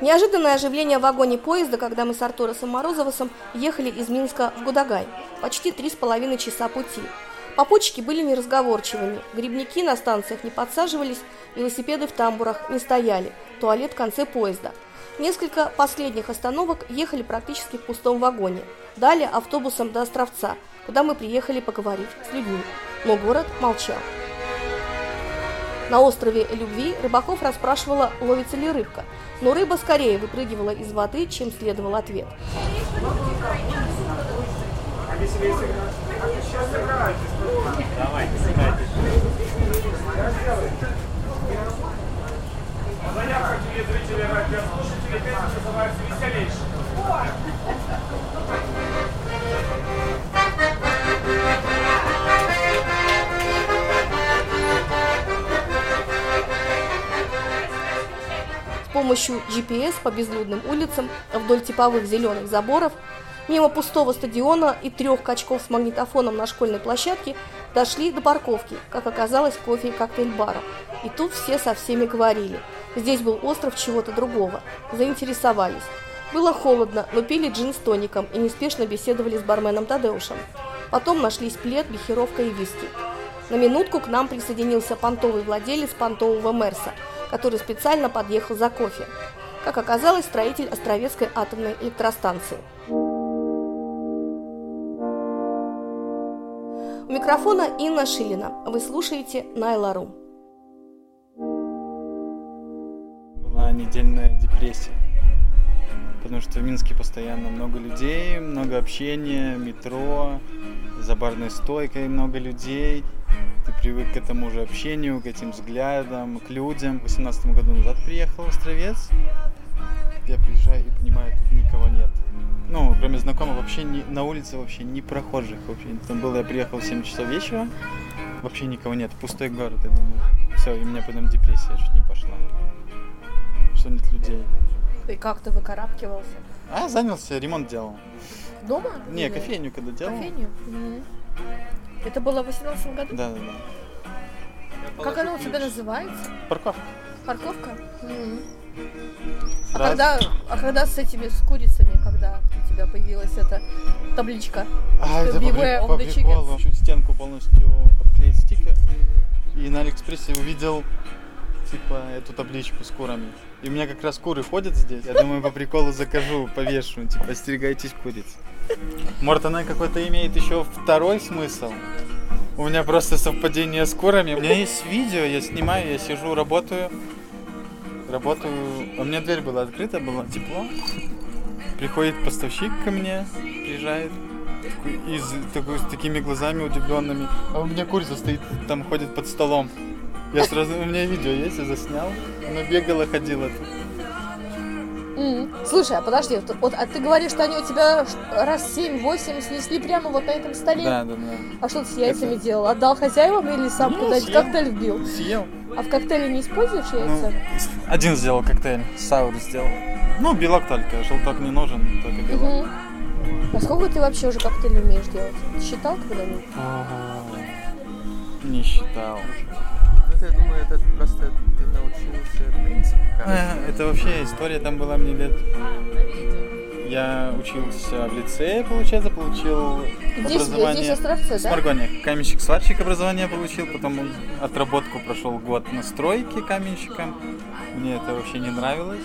Неожиданное оживление в вагоне поезда, когда мы с Артуросом Морозовосом ехали из Минска в Гудагай. Почти три с половиной часа пути. Попутчики были неразговорчивыми, грибники на станциях не подсаживались, велосипеды в тамбурах не стояли, туалет в конце поезда. Несколько последних остановок ехали практически в пустом вагоне. Далее автобусом до Островца, куда мы приехали поговорить с людьми. Но город молчал. На острове Любви рыбаков расспрашивала, ловится ли рыбка, но рыба скорее выпрыгивала из воды, чем следовал ответ. Давайте, Помощью GPS по безлюдным улицам вдоль типовых зеленых заборов Мимо пустого стадиона и трех качков с магнитофоном на школьной площадке дошли до парковки, как оказалось, кофе и коктейль-бара. И тут все со всеми говорили. Здесь был остров чего-то другого. Заинтересовались. Было холодно, но пили джин с тоником и неспешно беседовали с барменом Тадеушем. Потом нашлись плед, бихеровка и виски. На минутку к нам присоединился понтовый владелец понтового Мерса, который специально подъехал за кофе. Как оказалось, строитель Островецкой атомной электростанции. У микрофона Инна Шилина. Вы слушаете Найлару. Была недельная депрессия. Потому что в Минске постоянно много людей, много общения, метро, за барной стойкой много людей. Ты привык к этому же общению, к этим взглядам, к людям. В 18 году назад приехал в Островец. Я приезжаю и понимаю, тут никого нет ну, кроме знакомых, вообще не, на улице вообще не прохожих. Вообще. Там было, я приехал в 7 часов вечера, вообще никого нет, пустой город, я думаю. Все, и у меня потом депрессия чуть не пошла. Что нет людей. И как ты выкарабкивался? А, занялся, ремонт делал. Дома? Не, Или... кофейню когда делал. Кофейню? Mm-hmm. Это было в 18 году? Да, да, да. Как оно у тебя называется? Парковка. Парковка? Mm-hmm. А когда, а когда с этими с курицами, когда у тебя появилась эта табличка? А, это Beware по, по приколу. Чуть стенку полностью обклеить стикер. И на Алиэкспрессе увидел типа эту табличку с курами. И у меня как раз куры ходят здесь. Я думаю, по приколу закажу, повешу. Типа, остерегайтесь куриц. Может, она какой-то имеет еще второй смысл? У меня просто совпадение с курами. У меня есть видео, я снимаю, я сижу, работаю работаю. У меня дверь была открыта, было тепло. Приходит поставщик ко мне, приезжает и с, такой, с такими глазами удивленными. А у меня курица стоит, там ходит под столом. Я сразу, у меня видео есть, я заснял. Она бегала, ходила тут. Mm. Слушай, а подожди, вот, вот, а ты говоришь, что они у тебя раз 7-8 снесли прямо вот на этом столе? Да, да, да. А что ты с яйцами Это... делал? Отдал хозяевам или сам куда-нибудь коктейль вбил? Съел. А в коктейле не используешь яйца? Ну, один сделал коктейль, саур сделал. Ну, белок только, желток не нужен, только белок. Угу. А сколько ты вообще уже коктейль умеешь делать? считал когда-нибудь? Не считал. Ну, я думаю, это просто ты научился принципу. А, это вообще история там была мне лет я учился в лицее, получается, получил здесь, образование... Здесь Островце, да? Сморгоне. Каменщик-сварщик образование получил, потом отработку прошел год на стройке каменщиком. Мне это вообще не нравилось.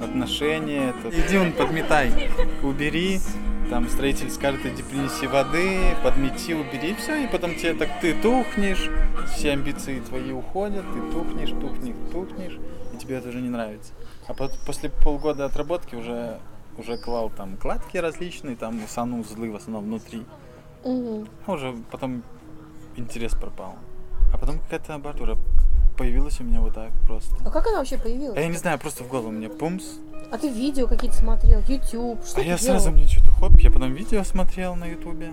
Отношения, это... Иди он подметай, убери, там строитель скажет, иди принеси воды, подмети, убери, все, и потом тебе так ты тухнешь, все амбиции твои уходят, ты тухнешь, тухнешь, тухнешь, и тебе это уже не нравится. А после полгода отработки уже уже клал там кладки различные, там санузлы в основном внутри. Угу. А уже потом интерес пропал. А потом какая-то абатура появилась у меня вот так просто. А как она вообще появилась? А я не знаю, просто в голову мне пумс. А ты видео какие-то смотрел, YouTube, что А ты я делал? сразу мне что-то хоп, я потом видео смотрел на ютубе,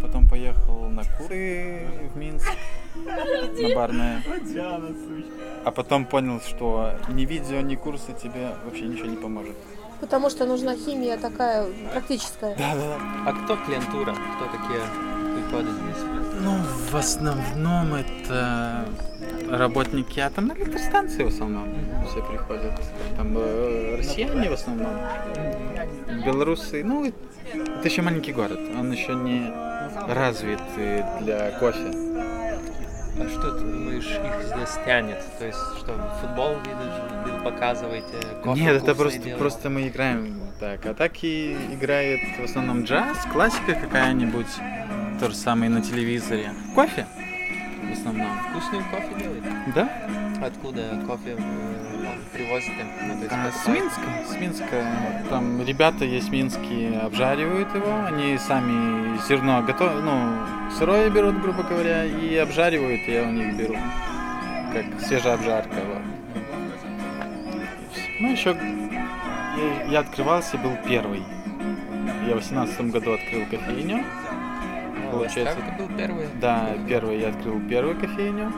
потом поехал на куры в Минск, на барное. А потом понял, что ни видео, ни курсы тебе вообще ничего не поможет. Потому что нужна химия такая практическая. Да, да, да. А кто клиентура? Кто такие приходят? Ну, в основном это работники атомной электростанции в основном все приходят. Там э, россияне в основном, белорусы. Ну, это еще маленький город, он еще не развит для кофе. А что ты думаешь, их здесь тянет? То есть, что футбол видишь, показываете, кофе Нет, это просто, просто мы играем так. А так и играет в основном джаз, классика какая-нибудь, то же самое на телевизоре. Кофе в основном. Вкусный кофе делает? Да. Откуда кофе э, привозите? Ну, то есть а, с Минска. С Минска. Там ребята есть минские, обжаривают его. Они сами зерно готовят, ну, сырое берут, грубо говоря, и обжаривают, и я у них беру. Как свежая обжарка. Вот. Ну, еще я, я открывался, был первый. Я в 18 году открыл кофейню. А, Получается, это был первый? Да, первый я открыл первую кофейню.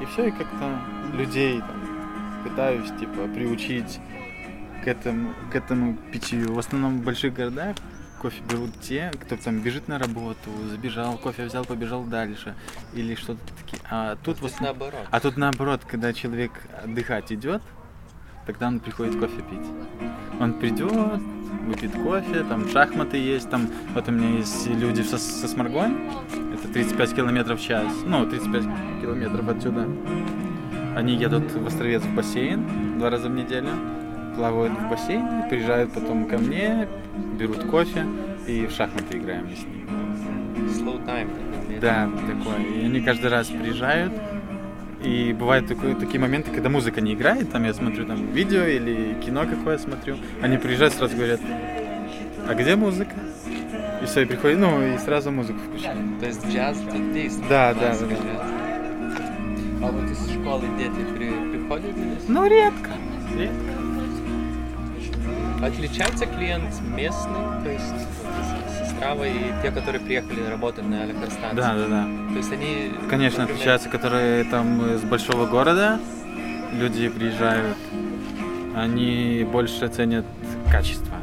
И все, и как-то людей там пытаюсь, типа, приучить к этому, к этому питью. В основном в больших городах кофе берут те, кто там бежит на работу, забежал, кофе взял, побежал дальше. Или что-то такие. А тут, вот, наоборот. а тут наоборот, когда человек отдыхать идет, тогда он приходит кофе пить. Он придет, выпьет кофе, там шахматы есть, там вот у меня есть люди со, со Сморгой, это 35 километров в час, ну, 35 километров отсюда. Они едут в Островец в бассейн два раза в неделю, плавают в бассейне, приезжают потом ко мне, берут кофе и в шахматы играем с ними. Slow time. Да, такое. И они каждый раз приезжают, и бывают такое, такие моменты, когда музыка не играет, там я смотрю там видео или кино какое смотрю, они приезжают сразу говорят, а где музыка? И все, и приходит, ну, и сразу музыку включают. То есть джаз тут действует? Да, да, да. А вот из школы дети при, приходят здесь? Ну, редко, редко. Отличается клиент местный, то есть Страва и те, которые приехали работать на электростанции. Да, да, да. То есть они... Конечно, например... отличаются, которые там из большого города, люди приезжают, они больше ценят качество.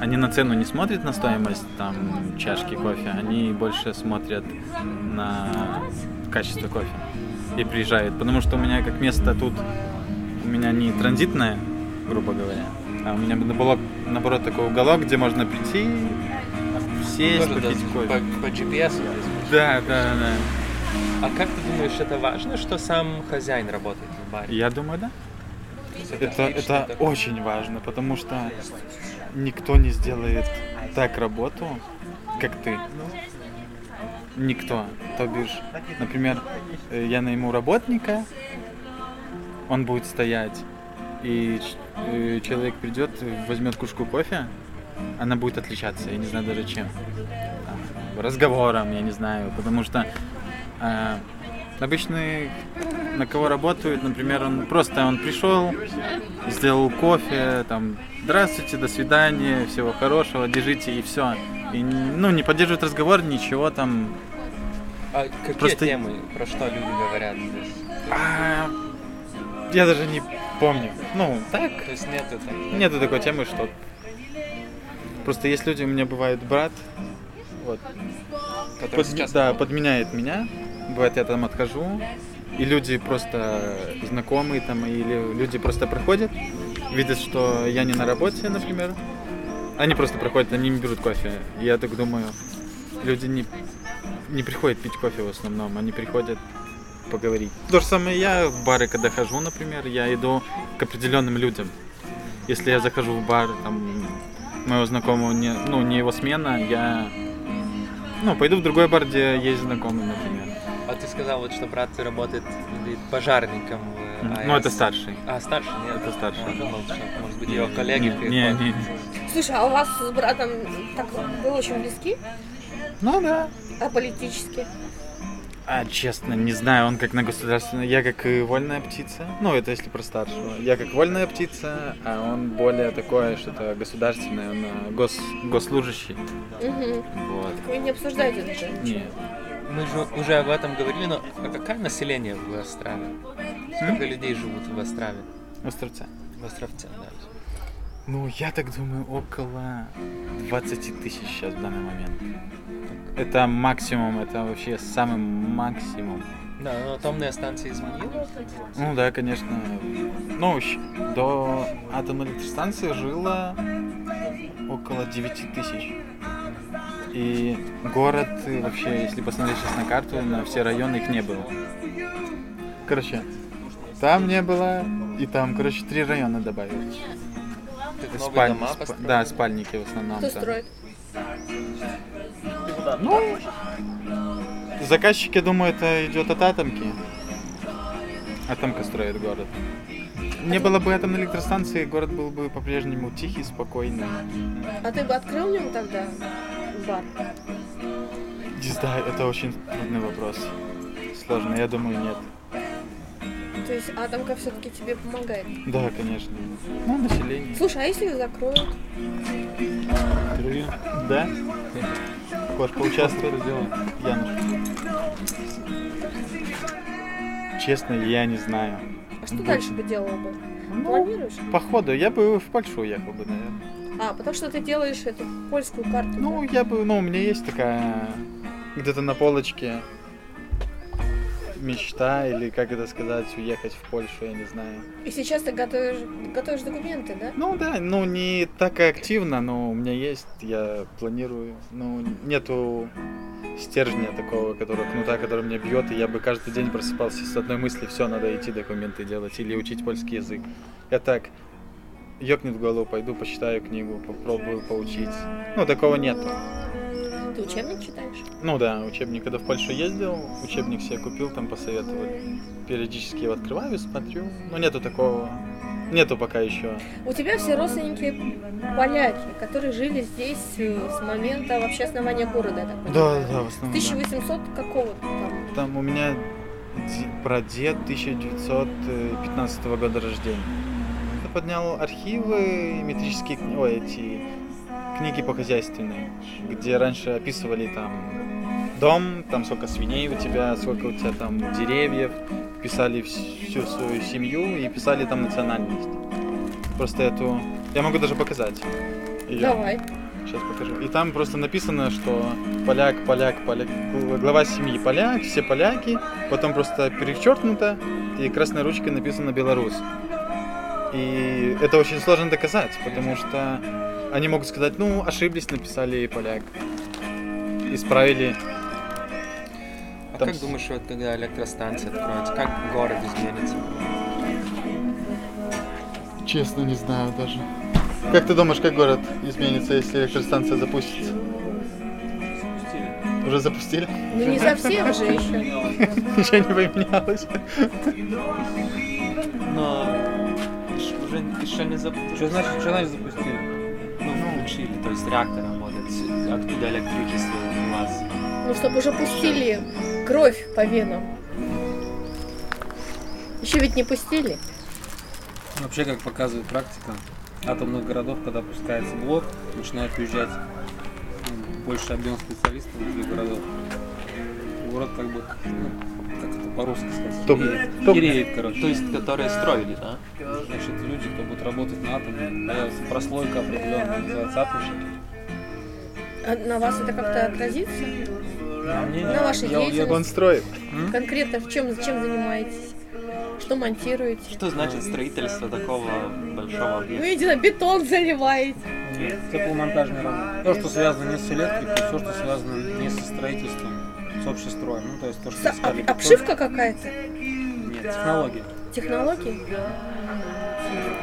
Они на цену не смотрят на стоимость там чашки кофе, они больше смотрят на качество кофе и приезжают. Потому что у меня как место тут, у меня не транзитное, грубо говоря, а у меня было наоборот такой уголок, где можно прийти, сесть, Тоже попить кофе. По, по GPS. Да, да, да. А как ты думаешь, это важно, что сам хозяин работает в баре? Я думаю, да. Это, это, это очень важно, потому что никто не сделает так работу, как ты. Никто. То бишь, например, э, я найму работника, он будет стоять, и э, человек придет, возьмет кружку кофе, она будет отличаться, я не знаю даже чем. Там, разговором, я не знаю, потому что э, обычный на кого работают, например, он просто он пришел, сделал кофе, там, здравствуйте, до свидания, всего хорошего, держите и все. И, ну, не поддерживают разговор, ничего там. А какие просто... темы, про что люди говорят здесь? А, я даже не помню. Ну, так. То есть нету такой... Нету такой темы, что Просто есть люди, у меня бывает брат, вот, Который под, да, подменяет меня. Бывает, я там отхожу, и люди просто знакомые там, или люди просто проходят, видят, что я не на работе, например. Они просто проходят, они не берут кофе. И я так думаю, люди не, не приходят пить кофе в основном, они приходят поговорить. То же самое я в бары, когда хожу, например, я иду к определенным людям. Если я захожу в бар, там, моего знакомого, не, ну, не его смена, я, ну, пойду в другой бар, где есть знакомый, например. А ты сказал, вот, что брат работает пожарником в АЭС. Ну, это старший. А, старший? Нет, это старший. Я думал, что, может быть, его коллеги не, не, не, не. Слушай, а у вас с братом так вы очень близки? Ну, да. А политически? А, честно, не знаю, он как на государственной. Я как и вольная птица. Ну, это если про старшего. Я как вольная птица, а он более такое, что-то государственное, он а, гос, госслужащий. Угу. Вот. Так вы не обсуждаете это? Нет. Мы же уже об этом говорили, но а какое население в Острове? Сколько М? людей живут в Острове? В Островце. В Островце, да. Ну, я так думаю, около 20 тысяч сейчас в данный момент. Это максимум, это вообще самый максимум. Да, но атомная станция изменила. Ну да, конечно. Ну, до атомной электростанции жило около 9 тысяч. И город, э, вообще, если посмотреть сейчас на карту, на все районы их не было. Короче, там не было, и там, короче, три района добавили. Спаль- дома построили. да, спальники в основном. Кто там. строит? Ну, заказчики, думаю, это идет от атомки. Атомка строит город. Не было бы атомной электростанции, город был бы по-прежнему тихий, спокойный. А ты бы открыл в нем тогда бар? Не знаю, это очень трудный вопрос. Сложно, я думаю, нет. То есть атомка все-таки тебе помогает. Да, конечно. Ну, население. Слушай, а если ее закроют? Да? Хочешь поучаствовать? Януш. Честно, я не знаю. А что дальше бы делала бы? Ну, Планируешь? походу, я бы в Польшу уехал бы, наверное. А, потому что ты делаешь эту польскую карту. Ну, да? я бы, ну, у меня есть такая где-то на полочке мечта, или как это сказать, уехать в Польшу, я не знаю. И сейчас ты готовишь, готовишь документы, да? Ну да, ну не так активно, но у меня есть, я планирую. Ну, нету стержня такого, который, кнута, который меня бьет, и я бы каждый день просыпался с одной мысли, все, надо идти документы делать или учить польский язык. Я так, ёкнет в голову, пойду почитаю книгу, попробую поучить. Ну, такого нету. Ты учебник читаешь? Ну да, учебник, когда в Польшу ездил, учебник себе купил, там посоветовали. Периодически его открываю, смотрю. Но нету такого, нету пока еще. У тебя все родственники поляки, которые жили здесь э, с момента вообще основания города, я так Да, понимаю. да, в основном. да. 1800 какого там? Там у меня прадед 1915 года рождения. Я поднял архивы, метрические кни- ой, эти книги по хозяйственной, где раньше описывали там дом, там сколько свиней у тебя, сколько у тебя там деревьев, писали вс- всю свою семью и писали там национальность. Просто эту... Я могу даже показать. её. Давай. Сейчас покажу. И там просто написано, что поляк, поляк, поляк, глава семьи поляк, все поляки. Потом просто перечеркнуто и красной ручкой написано белорус. И это очень сложно доказать, потому что они могут сказать, ну, ошиблись, написали поляк. Исправили. А Там как думаешь, вот когда электростанция откроется, как город изменится? Честно, не знаю даже. Как ты думаешь, как город изменится, если электростанция запустится? Уже запустили? Ну не совсем же еще. Ничего не поменялось. Но еще не запустили. Что значит, что значит запустили? Включили, то есть реактор работает, с- откуда электричество у вас. Ну, чтобы уже пустили кровь по венам. Еще ведь не пустили. Вообще, как показывает практика атомных городов, когда пускается блок, начинает уезжать ну, больше объем специалистов для городов. Город как бы, ну, по-русски сказать, Топ- хереет, топ- хереет, короче. То есть, которые строили, да? Значит, люди, кто будет работать на атоме, появится прослойка определенная, называется атомщики. А на вас это как-то отразится? А мне- На вашей я- я- деятельности? Он строит. Конкретно в чем, чем занимаетесь? Что монтируете? Что значит строительство такого большого Ну, объекта? я не знаю, бетон заливаете. Нет, тепломонтажные работы. То, что связано не с электрикой, все, что связано не со строительством, с общестроем. Ну, то есть то, что С- искали обшивка какая-то? Нет, технология. Технологии?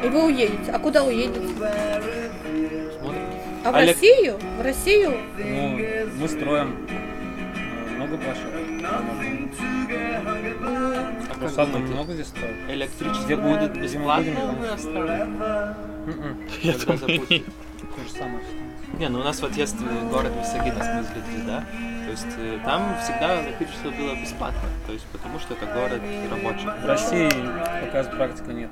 И вы уедете. А куда уедете? Смотрим. А в Олег- Россию? В Россию? Ну, мы строим э, много площадок. А думаете, много здесь строит? электричество Где будет бесплатно? М-м, Я думаю, нет. То же самое. Не, ну у нас есть э, город Висагина, в смысле, да? То есть э, там всегда электричество было бесплатно, то есть потому что это город рабочий. В России пока практика нет.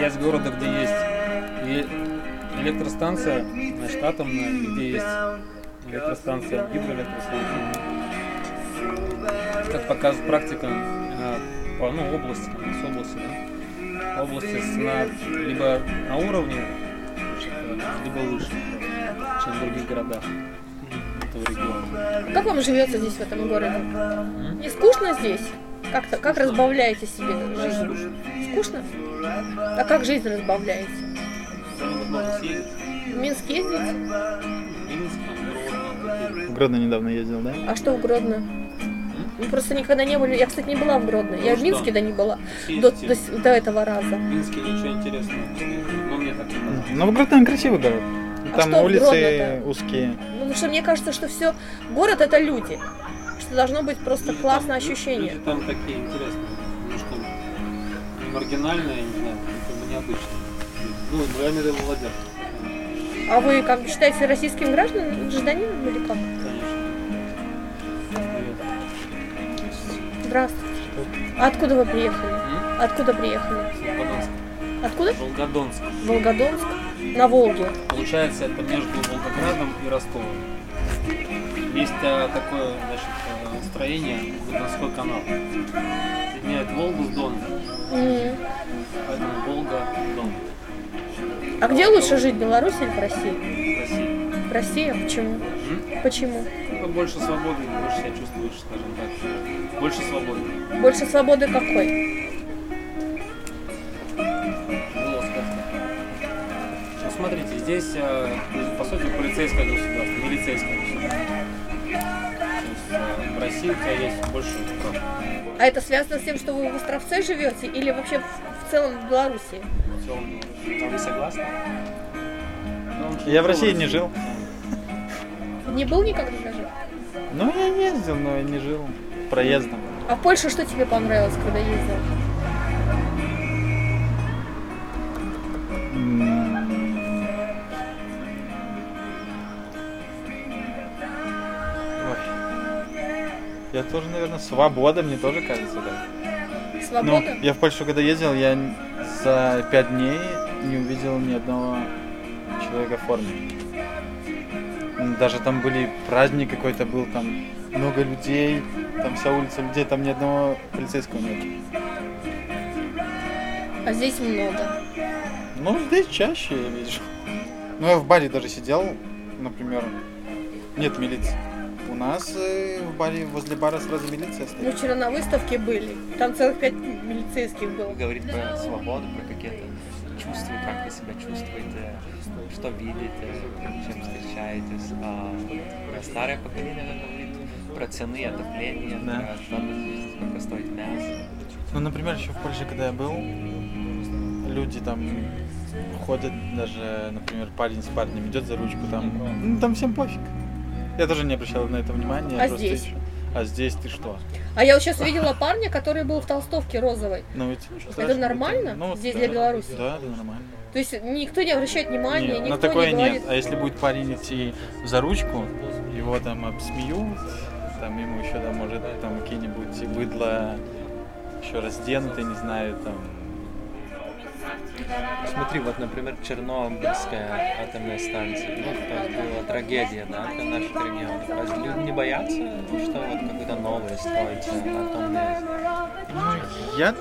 Есть города, где есть электростанция, значит, атомная, где есть электростанция, гидроэлектростанция. Как показывает практика а, по ну, области, с области, да? области на, либо на уровне, либо выше, чем в других городах этого региона. Как вам живется здесь, в этом городе? Не скучно здесь? Как-то, как разбавляете себе жизнь? Скучно? А как жизнь разбавляете? В Минск ездите? Гродно, В Гродно недавно ездил, да? А что в Гродно? Мы просто никогда не были. Я, кстати, не была в Гродно. Я Ну в что? Минске да не была. До, до, до этого раза. В Минске ничего интересного. Ну, мне так. Ну, в Гродно красивый город. А Там что в улицы узкие. Ну, потому что мне кажется, что все город это люди. Что должно быть просто Люди классное там- ощущение. Люди там такие интересные. Ну что, не маргинальные, не знаю, как бы необычные. Ну, я имею в виду молодежь. А вы как считаете российским гражданам, гражданином или как? Конечно. Привет. Здравствуйте. А откуда вы приехали? М? Откуда приехали? Откуда? Волгодонск. Волгодонск. На Волге. Получается, это между Волгоградом и Ростовом. Есть э, такое значит, строение, Волгодонской канал. Соединяет Волгу с Доном. М. Поэтому Волга, Дон. А где лучше жить, в Беларуси или в России? В России? А Почему? М? Почему? Ну, Больше свободы, больше себя чувствуешь, скажем так. Больше свободы. Больше свободы какой? Так. Ну, смотрите, здесь, э, по сути, полицейское государство, милицейское государство. То есть э, в России у тебя есть больше прав. А это связано с тем, что вы в Островце живете или вообще в, в целом в Беларуси? В целом, вы согласны? Ну, Я в России не жил. Не был никогда даже? Ну, я ездил, но я не жил проездом. А в Польше что тебе понравилось, когда ездил? Я тоже, наверное, свобода, мне тоже кажется, да. Ну, Свобода? я в Польшу когда ездил, я за пять дней не увидел ни одного человека в форме. Даже там были праздник какой-то был, там много людей, там вся улица людей, там ни одного полицейского нет. А здесь много. Ну, здесь чаще я вижу. Ну, я в баре даже сидел, например, нет милиции. У нас э, в баре возле бара сразу милиция Мы стоит. вчера на выставке были. Там целых пять милицейских было. говорить про свободу, про какие-то чувства, как вы себя чувствуете, что видите, чем встречаетесь. А про старое поколение говорит про цены, отопление, Да. про сколько стоит мясо. Ну, например, еще в Польше, когда я был, люди там ходят, даже, например, парень с парнем идет за ручку, там, ну, там всем пофиг. Я тоже не обращал на это внимания. я А здесь? ещё- А здесь ты что? А я вот сейчас видела парня, который был в толстовке розовой. Ну, ведь, Это нормально? Здесь для Беларуси? Да, это нормально. То есть никто не обращает внимания, Нет, никто на такое не говорит. нет. А если будет парень идти за ручку, его там обсмеют, там ему еще там может там какие-нибудь быдло еще разденутые, не знаю, там. Смотри, вот, например, Чернобыльская атомная станция, ну, то есть была трагедия, да, для наших регионов. А люди не боятся, что вот какое-то новое строится атомное? Ну, я,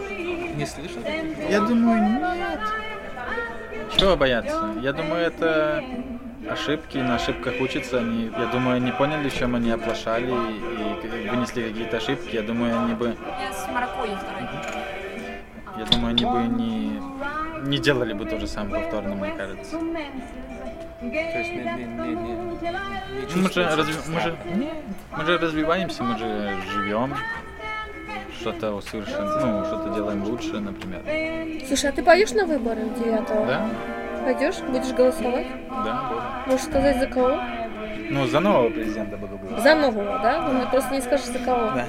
Не слышал? я думаю, нет. Чего бояться? Я думаю, это ошибки, на ошибках учатся. Они, я думаю, они поняли, чем они оплошали и, и вынесли какие-то ошибки. Я думаю, они бы, Я с Маракуей второй. я думаю, они бы не, не делали бы то же самое повторно, мне кажется. То есть не, не, не, не, не Ну, мы же, разви- мы, же, мы же развиваемся, мы же живем, что-то усовершен, ну, что-то делаем лучше, например. Слушай, а ты пойдешь на выборы 9 Да? Пойдешь? Будешь голосовать? Да, буду. Можешь сказать за кого? Ну, за нового президента буду голосовать. За нового, да? Ну, просто не скажешь за кого. Да.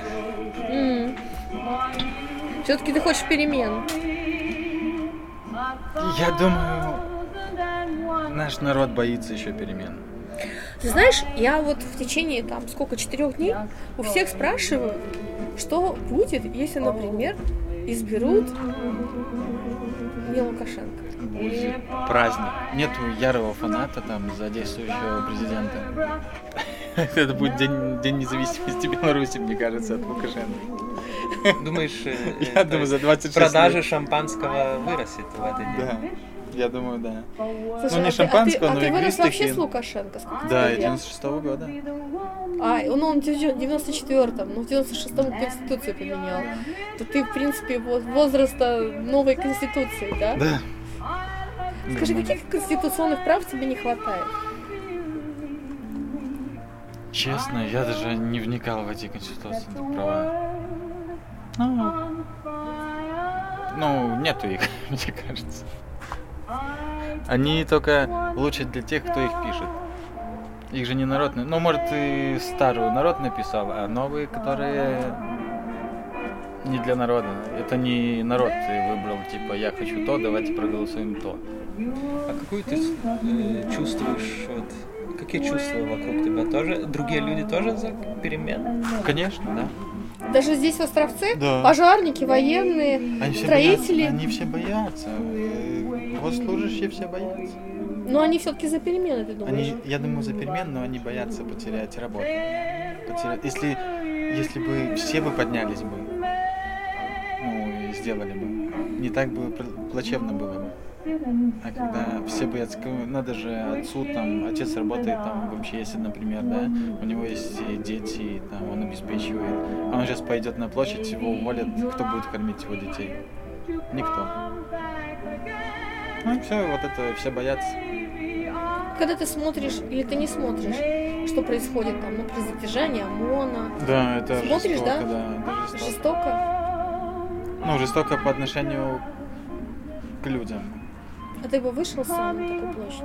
Все-таки ты хочешь перемен. Я думаю, наш народ боится еще перемен. Ты знаешь, я вот в течение там сколько, четырех дней у всех спрашиваю, что будет, если, например, изберут не Лукашенко. Будет праздник. Нету ярого фаната там за действующего президента. Это будет день, день независимости Беларуси, мне кажется, от Лукашенко. Думаешь, э, Я думаю, за 26 продажа лет. шампанского вырастет в этот день? Да. Я думаю, да. Слушай, ну, не а шампанского, ты, а но ты, а ты вырос вообще с Лукашенко? Сколько Да, тебе я лет? 96 -го года. А, ну он в 94-м, ну в 96-м Конституцию поменял. То ты, в принципе, вот возраста новой Конституции, да? Да. Скажи, каких конституционных прав тебе не хватает? Честно, я даже не вникал в эти конституционные права. Ну, ну, нету их, мне кажется. Они только лучше для тех, кто их пишет. Их же не народ, на- ну, может, и старую народ написал, а новые, которые не для народа. Это не народ выбрал, типа, я хочу то, давайте проголосуем то. А какую ты э, чувствуешь, вот, какие чувства вокруг тебя тоже? Другие люди тоже за перемены? Конечно, да. Даже здесь в Островце Да. пожарники, военные, Они строители, боятся, они все боятся. э, Госслужащие все боятся. но они все-таки за перемены, ты думаешь? Они, я думаю, за перемен, но они боятся потерять работу. Потерять- Если, если бы все бы поднялись бы, ну и сделали бы, не так бы плачевно было бы. А когда все боятся, надо же отцу там, отец работает там в МЧС, например, да, у него есть и дети, там, он обеспечивает. А он сейчас пойдет на площадь, его уволят, кто будет кормить его детей? Никто. Ну все, вот это все боятся. Когда ты смотришь или ты не смотришь, что происходит там, ну, при задержании ОМОНа, Да, это Смотришь, жестоко, да? да, это жестоко. жестоко, Ну, жестоко по отношению к людям. А ты бы вышел сам на такую площадь?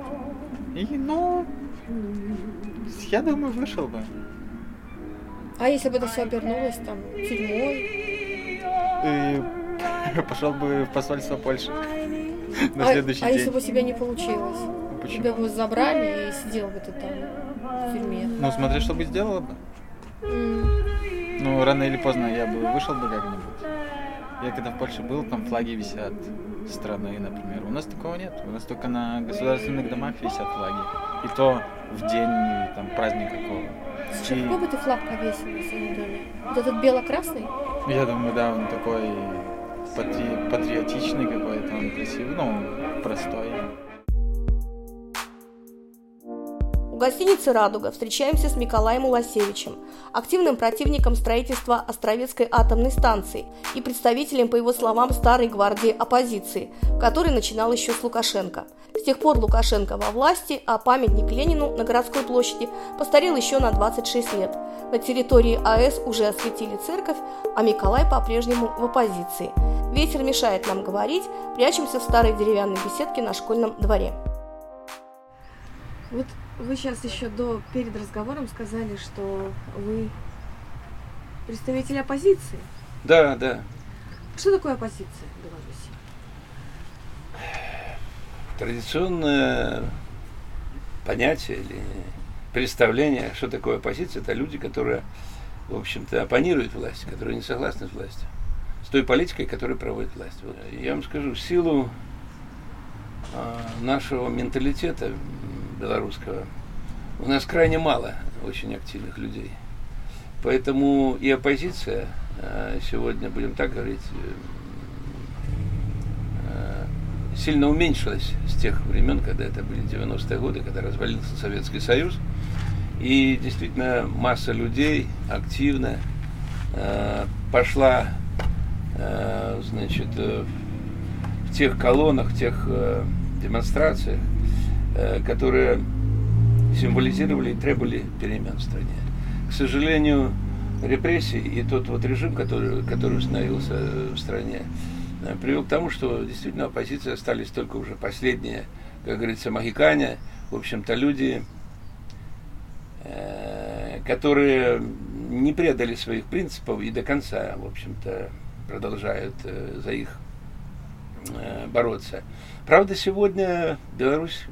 И, ну, я думаю, вышел бы. А если бы это все обернулось там тюрьмой? И пошел бы в посольство Польши на а, следующий а день. если бы у тебя не получилось? Ну, Почему? Тебя бы забрали и сидел бы ты там в тюрьме. Ну, смотри, что бы сделала бы. М. Ну, рано или поздно я бы вышел бы как-нибудь. Я когда в Польше был, там флаги висят страны, например. У нас такого нет. У нас только на государственных домах висят флаги. И то в день там праздника какого. Слушай, И- какой бы ты флаг повесил на своем доме? Вот этот бело-красный? Я думаю, да, он такой патри- патриотичный какой-то, он красивый, ну, простой. У гостиницы «Радуга» встречаемся с Николаем Уласевичем, активным противником строительства Островецкой атомной станции и представителем, по его словам, старой гвардии оппозиции, который начинал еще с Лукашенко. С тех пор Лукашенко во власти, а памятник Ленину на городской площади постарел еще на 26 лет. На территории АЭС уже осветили церковь, а Николай по-прежнему в оппозиции. Ветер мешает нам говорить, прячемся в старой деревянной беседке на школьном дворе. Вот вы сейчас еще до перед разговором сказали, что вы представитель оппозиции. Да, да. Что такое оппозиция в Беларуси? Традиционное понятие или представление, что такое оппозиция, это люди, которые, в общем-то, оппонируют власти, которые не согласны с властью, с той политикой, которую проводит власть. Я вам скажу, в силу а, нашего менталитета белорусского у нас крайне мало очень активных людей. Поэтому и оппозиция а, сегодня, будем так говорить, э, сильно уменьшилась с тех времен, когда это были 90-е годы, когда развалился Советский Союз. И действительно масса людей активно э, пошла э, значит, э, в тех колоннах, в тех э, демонстрациях, э, которые символизировали и требовали перемен в стране. К сожалению, репрессии и тот вот режим, который, который установился в стране, э, привел к тому, что действительно оппозиция остались только уже последние, как говорится, магикане, в общем-то, люди, э, которые не предали своих принципов и до конца, в общем-то, продолжают э, за их э, бороться. Правда, сегодня Беларусь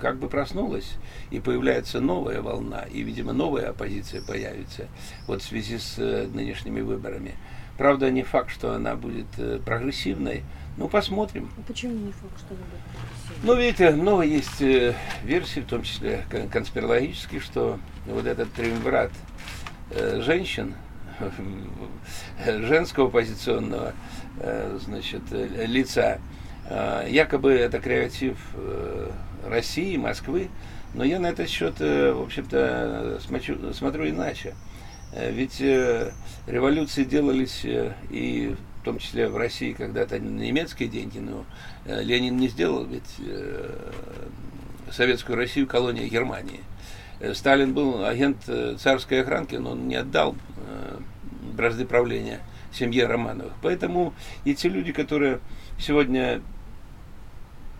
как бы проснулась, и появляется новая волна, и, видимо, новая оппозиция появится вот в связи с э, нынешними выборами. Правда, не факт, что она будет э, прогрессивной. Ну, посмотрим. Почему не факт, что вы будете Ну, видите, много есть э, версий, в том числе кон- конспирологических, что вот этот триумвират э, женщин, женского позиционного э, значит, э, лица, Э, якобы это креатив э, России, Москвы, но я на этот счет, в общем-то, смотрю, смотрю иначе. Ведь революции делались и в том числе в России когда-то немецкие деньги, но Ленин не сделал ведь советскую Россию колонией Германии. Сталин был агент царской охранки, но он не отдал бразды правления семье Романовых. Поэтому и те люди, которые сегодня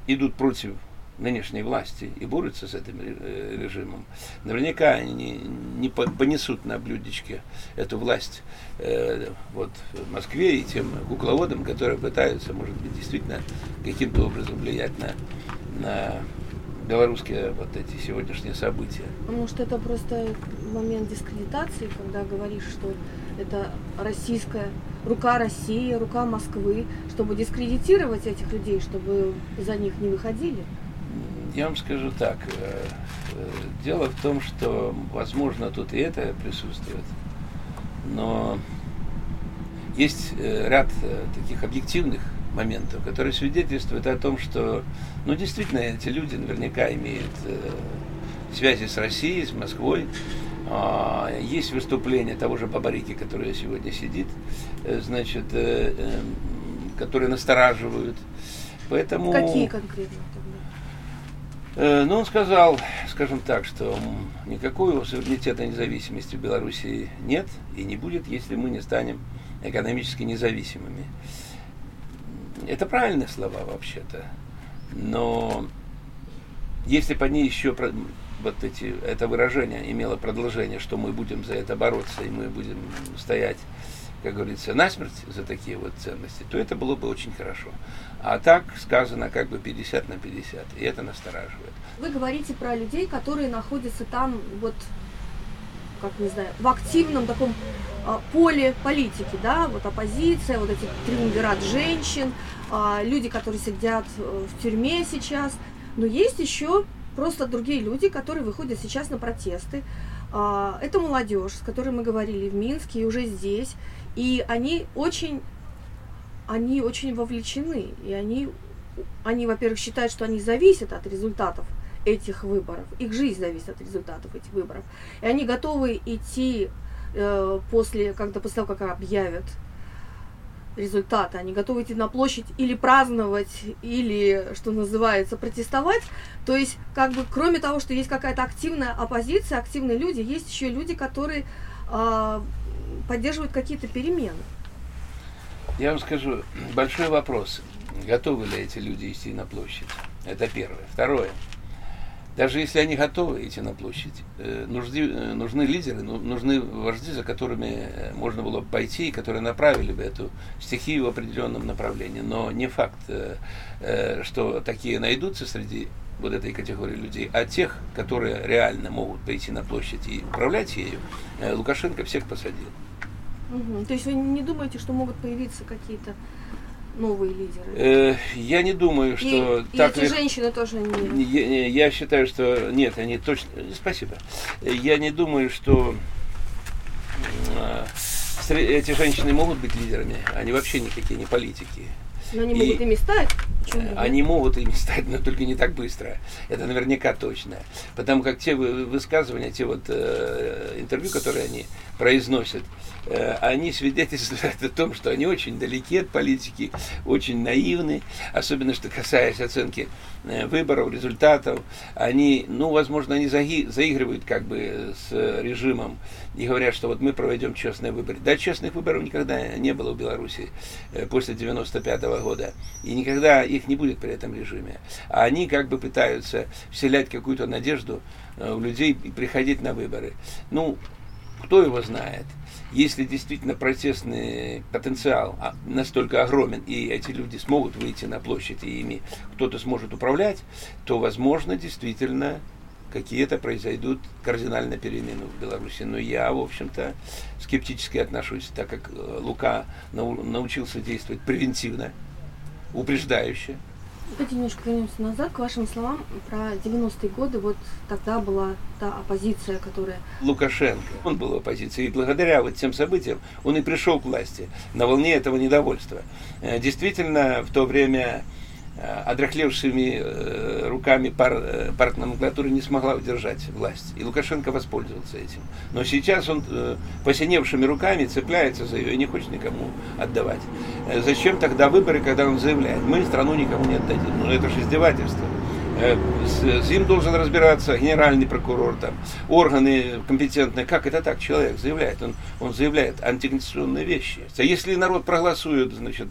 идут против нынешней власти и борются с этим режимом, наверняка они не понесут на блюдечке эту власть э, вот, в Москве и тем кукловодам, которые пытаются, может быть, действительно каким-то образом влиять на, на белорусские вот эти сегодняшние события. Что это просто момент дискредитации, когда говоришь, что это российская рука России, рука Москвы, чтобы дискредитировать этих людей, чтобы за них не выходили. Я вам скажу так. Э, э, дело в том, что, возможно, тут и это присутствует, но есть э, ряд таких объективных моментов, которые свидетельствуют о том, что, ну, действительно, эти люди наверняка имеют связи с Россией, с Москвой. А, есть выступление того же Бабарики, который сегодня сидит, э, значит, э, э, которые настораживают. Поэтому... Какие конкретно тогда? Э, ну, он сказал, скажем так, что никакого суверенитета независимости в Беларуси нет и не будет, если мы не станем экономически независимыми. Это правильные слова вообще-то. Но если бы они еще вот эти, это выражение имело продолжение, что мы будем за это бороться, и мы будем стоять, как говорится, насмерть за такие вот ценности, то это было бы очень хорошо. А так сказано как бы 50 на 50, и это настораживает. Вы говорите про людей, которые находятся там вот как не знаю, в активном таком а, поле политики, да, вот оппозиция, вот эти триумвират женщин, а, люди, которые сидят э, в тюрьме сейчас, но есть еще просто другие люди, которые выходят сейчас на протесты. А, это молодежь, с которой мы говорили в Минске и уже здесь, и они очень, они очень вовлечены, и они, они, во-первых, считают, что они зависят от результатов этих выборов. Их жизнь зависит от результатов этих выборов. И они готовы идти э, после, когда после того, как объявят результаты, они готовы идти на площадь или праздновать, или, что называется, протестовать. То есть, как бы, кроме того, что есть какая-то активная оппозиция, активные люди, есть еще люди, которые э, поддерживают какие-то перемены. Я вам скажу, большой вопрос. Готовы ли эти люди идти на площадь? Это первое. Второе. Даже если они готовы идти на площадь, э, нужны, э, нужны лидеры, ну, нужны вожди, за которыми э, можно было бы пойти, и которые направили бы эту стихию в определенном направлении. Но не факт, что такие найдутся среди вот этой категории людей, а тех, которые реально могут пойти на площадь и управлять ею, Лукашенко всех посадил. Угу. То есть вы не думаете, что могут появиться какие-то новые лидеры? Э, я не думаю, что и, так и эти женщины тоже не. Я, я считаю, что нет, они точно. Спасибо. Я не думаю, что э, эти женщины могут быть лидерами. Они вообще никакие не политики. Но они и могут ими стать. Почему они могут ими стать, но только не так быстро. Это наверняка точно. Потому как те высказывания, те вот э, интервью, которые они произносят, э, они свидетельствуют о том, что они очень далеки от политики, очень наивны, особенно что касаясь оценки э, выборов, результатов. Они, ну, возможно, они заигрывают как бы с режимом и говорят, что вот мы проведем честные выборы. Да, честных выборов никогда не было в Беларуси э, после 95 -го года. И никогда их не будет при этом режиме. А они как бы пытаются вселять какую-то надежду в людей и приходить на выборы. Ну, кто его знает? Если действительно протестный потенциал а, настолько огромен, и эти люди смогут выйти на площадь, и ими кто-то сможет управлять, то, возможно, действительно какие-то произойдут кардинальные перемены в Беларуси. Но я, в общем-то, скептически отношусь, так как э, Лука научился действовать превентивно, упреждающе. Давайте немножко вернемся назад к вашим словам про 90-е годы. Вот тогда была та оппозиция, которая... Лукашенко, он был в оппозиции. И благодаря вот тем событиям он и пришел к власти на волне этого недовольства. Э, действительно, в то время э, одрехлевшими э, руками пар, э, партноменклатура не смогла удержать власть. И Лукашенко воспользовался этим. Но сейчас он посиневшими руками цепляется за ее и не хочет никому отдавать. Зачем тогда выборы, когда он заявляет, мы страну никому не отдадим? Ну это же издевательство. С, с ним должен разбираться генеральный прокурор, там, органы компетентные. Как это так человек заявляет? Он, он заявляет антиконституционные вещи. А если народ проголосует значит,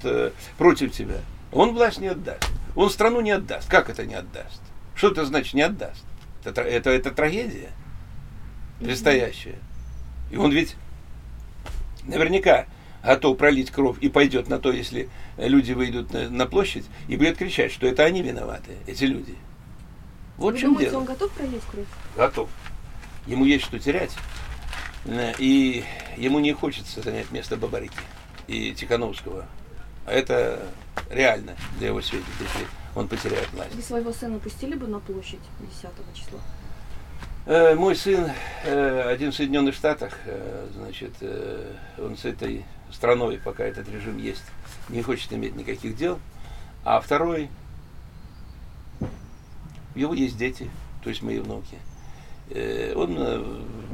против тебя, он власть не отдаст. Он страну не отдаст. Как это не отдаст? Что это значит не отдаст? Это, это, это трагедия предстоящая. И он ведь наверняка готов пролить кровь и пойдет на то, если люди выйдут на, на площадь и будет кричать, что это они виноваты, эти люди. Вот Вы чем думаете, дело. он готов пролить кровь? Готов. Ему есть что терять. Э, И ему не хочется занять место Бабарики и Тихановского. А это реально для его светит, если он потеряет власть. Вы своего сына пустили бы на площадь 10 числа? Э, Мой сын э, один в Соединенных Штатах, э, значит, э, он с этой страной, пока этот режим есть, не хочет иметь никаких дел. А второй, у него есть дети, то есть мои внуки. Э, Он э,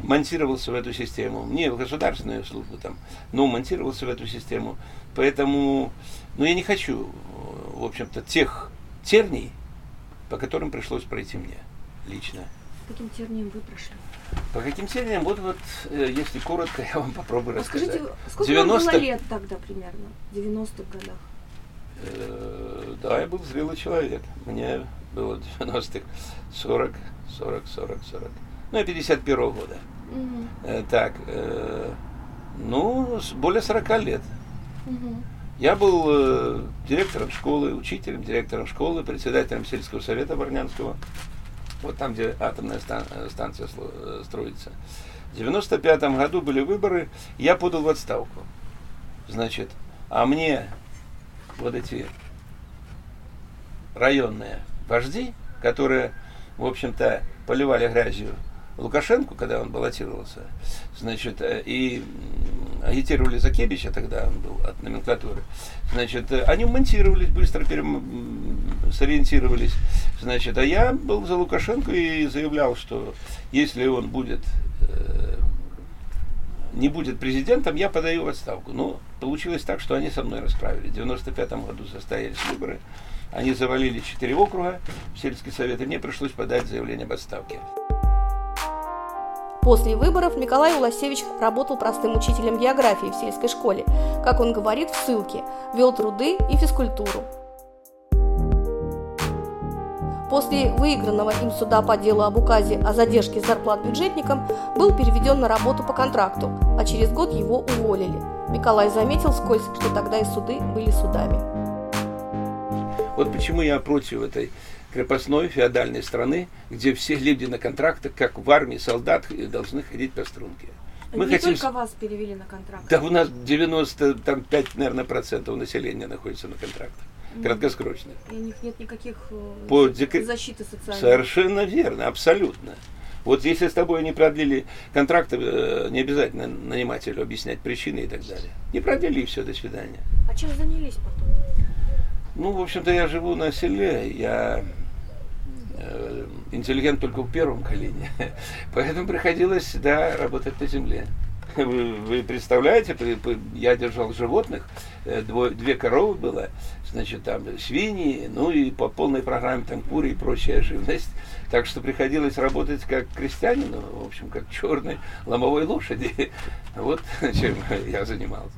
монтировался в эту систему, не в государственную службу там, но монтировался в эту систему. Поэтому, ну я не хочу, в общем-то, тех терний, по которым пришлось пройти мне лично. Каким тернием вы прошли? По каким терминам? Вот, вот, э, если коротко, я вам попробую А рассказать. скажите, сколько вам 90 было лет тогда примерно? В 90-х годах. Э, Да, я был зрелый человек. Мне было в 90-х 40, 40, 40, 40. Ну, я 51 года. Мгм, Э, Так, э, ну, более 40 лет. Я был э, директором школы, учителем, директором школы, председателем сельского совета Барнянского. Вот там, где атомная стан- э, станция э, строится. В 95 году были выборы, я подал в отставку. Значит, а мне вот эти районные вожди, которые, в общем-то, поливали грязью Лукашенко, когда он баллотировался, значит, э, и агитировали за Кебича, тогда он был от номенклатуры, значит, э, они монтировались, быстро перем... сориентировались, значит, а я был за Лукашенко и заявлял, что если он будет э, не будет президентом, я подаю в отставку. Но получилось так, что они со мной расправили. В 95 году состоялись выборы. Они завалили четыре округа в сельский совет, и мне пришлось подать заявление об отставке. После выборов Николай Уласевич работал простым учителем географии в сельской школе. Как он говорит в ссылке, вел труды и физкультуру. После выигранного им суда по делу об указе о задержке зарплат бюджетникам был переведен на работу по контракту, а через год его уволили. Николай заметил скользь, что тогда и суды были судами. Вот почему я против этой крепостной феодальной страны, где все люди на контрактах, как в армии солдат, должны ходить по струнке. Мы Не хотим... только вас перевели на контракт. Да у нас 95, наверное, процентов населения находится на контрактах, краткосрочных. И у них нет никаких э, По декре- защиты социальной. Совершенно верно, абсолютно. Вот если с тобой не продлили контракты, э, не обязательно нанимателю объяснять причины и так далее. Не продлили, и все, до свидания. А чем занялись потом? Ну, в общем-то, я живу на селе, я интеллигент только в первом колене, поэтому приходилось, да, работать на земле. Вы, вы представляете, я держал животных, э, дво- две коровы было, значит, там свиньи, ну и по полной программе там куры и прочая живность. Так что приходилось работать как крестьянину, в общем, как черной ломовой лошади. Вот чем я занимался.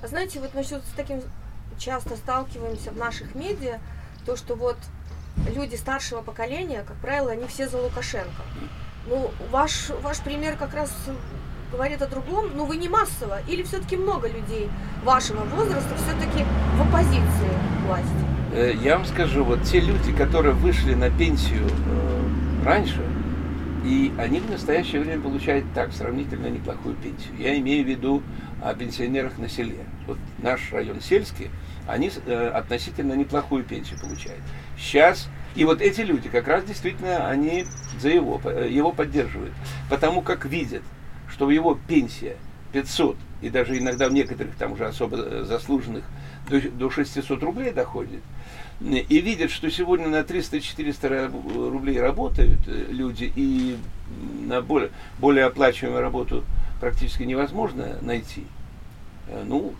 А Знаете, вот мы с таким часто сталкиваемся в наших медиа, то, что вот люди старшего поколения, как правило, они все за Лукашенко. Ну, ваш, ваш пример как раз говорит о другом, но вы не массово, или все-таки много людей вашего возраста все-таки в оппозиции власти? Э, Я вам скажу, вот те люди, которые вышли на пенсию э, раньше, и они в настоящее время получают так сравнительно неплохую пенсию. Я имею в виду о пенсионерах на селе. Вот наш район сельский, они э, относительно неплохую пенсию получают. Сейчас, и вот эти люди как раз действительно, они за его, его поддерживают. Потому как видят, что его пенсия 500, и даже иногда в некоторых там уже особо заслуженных до, до 600 рублей доходит, и видят, что сегодня на 300-400 рублей работают э, люди, и на более, более оплачиваемую работу практически невозможно найти, ну,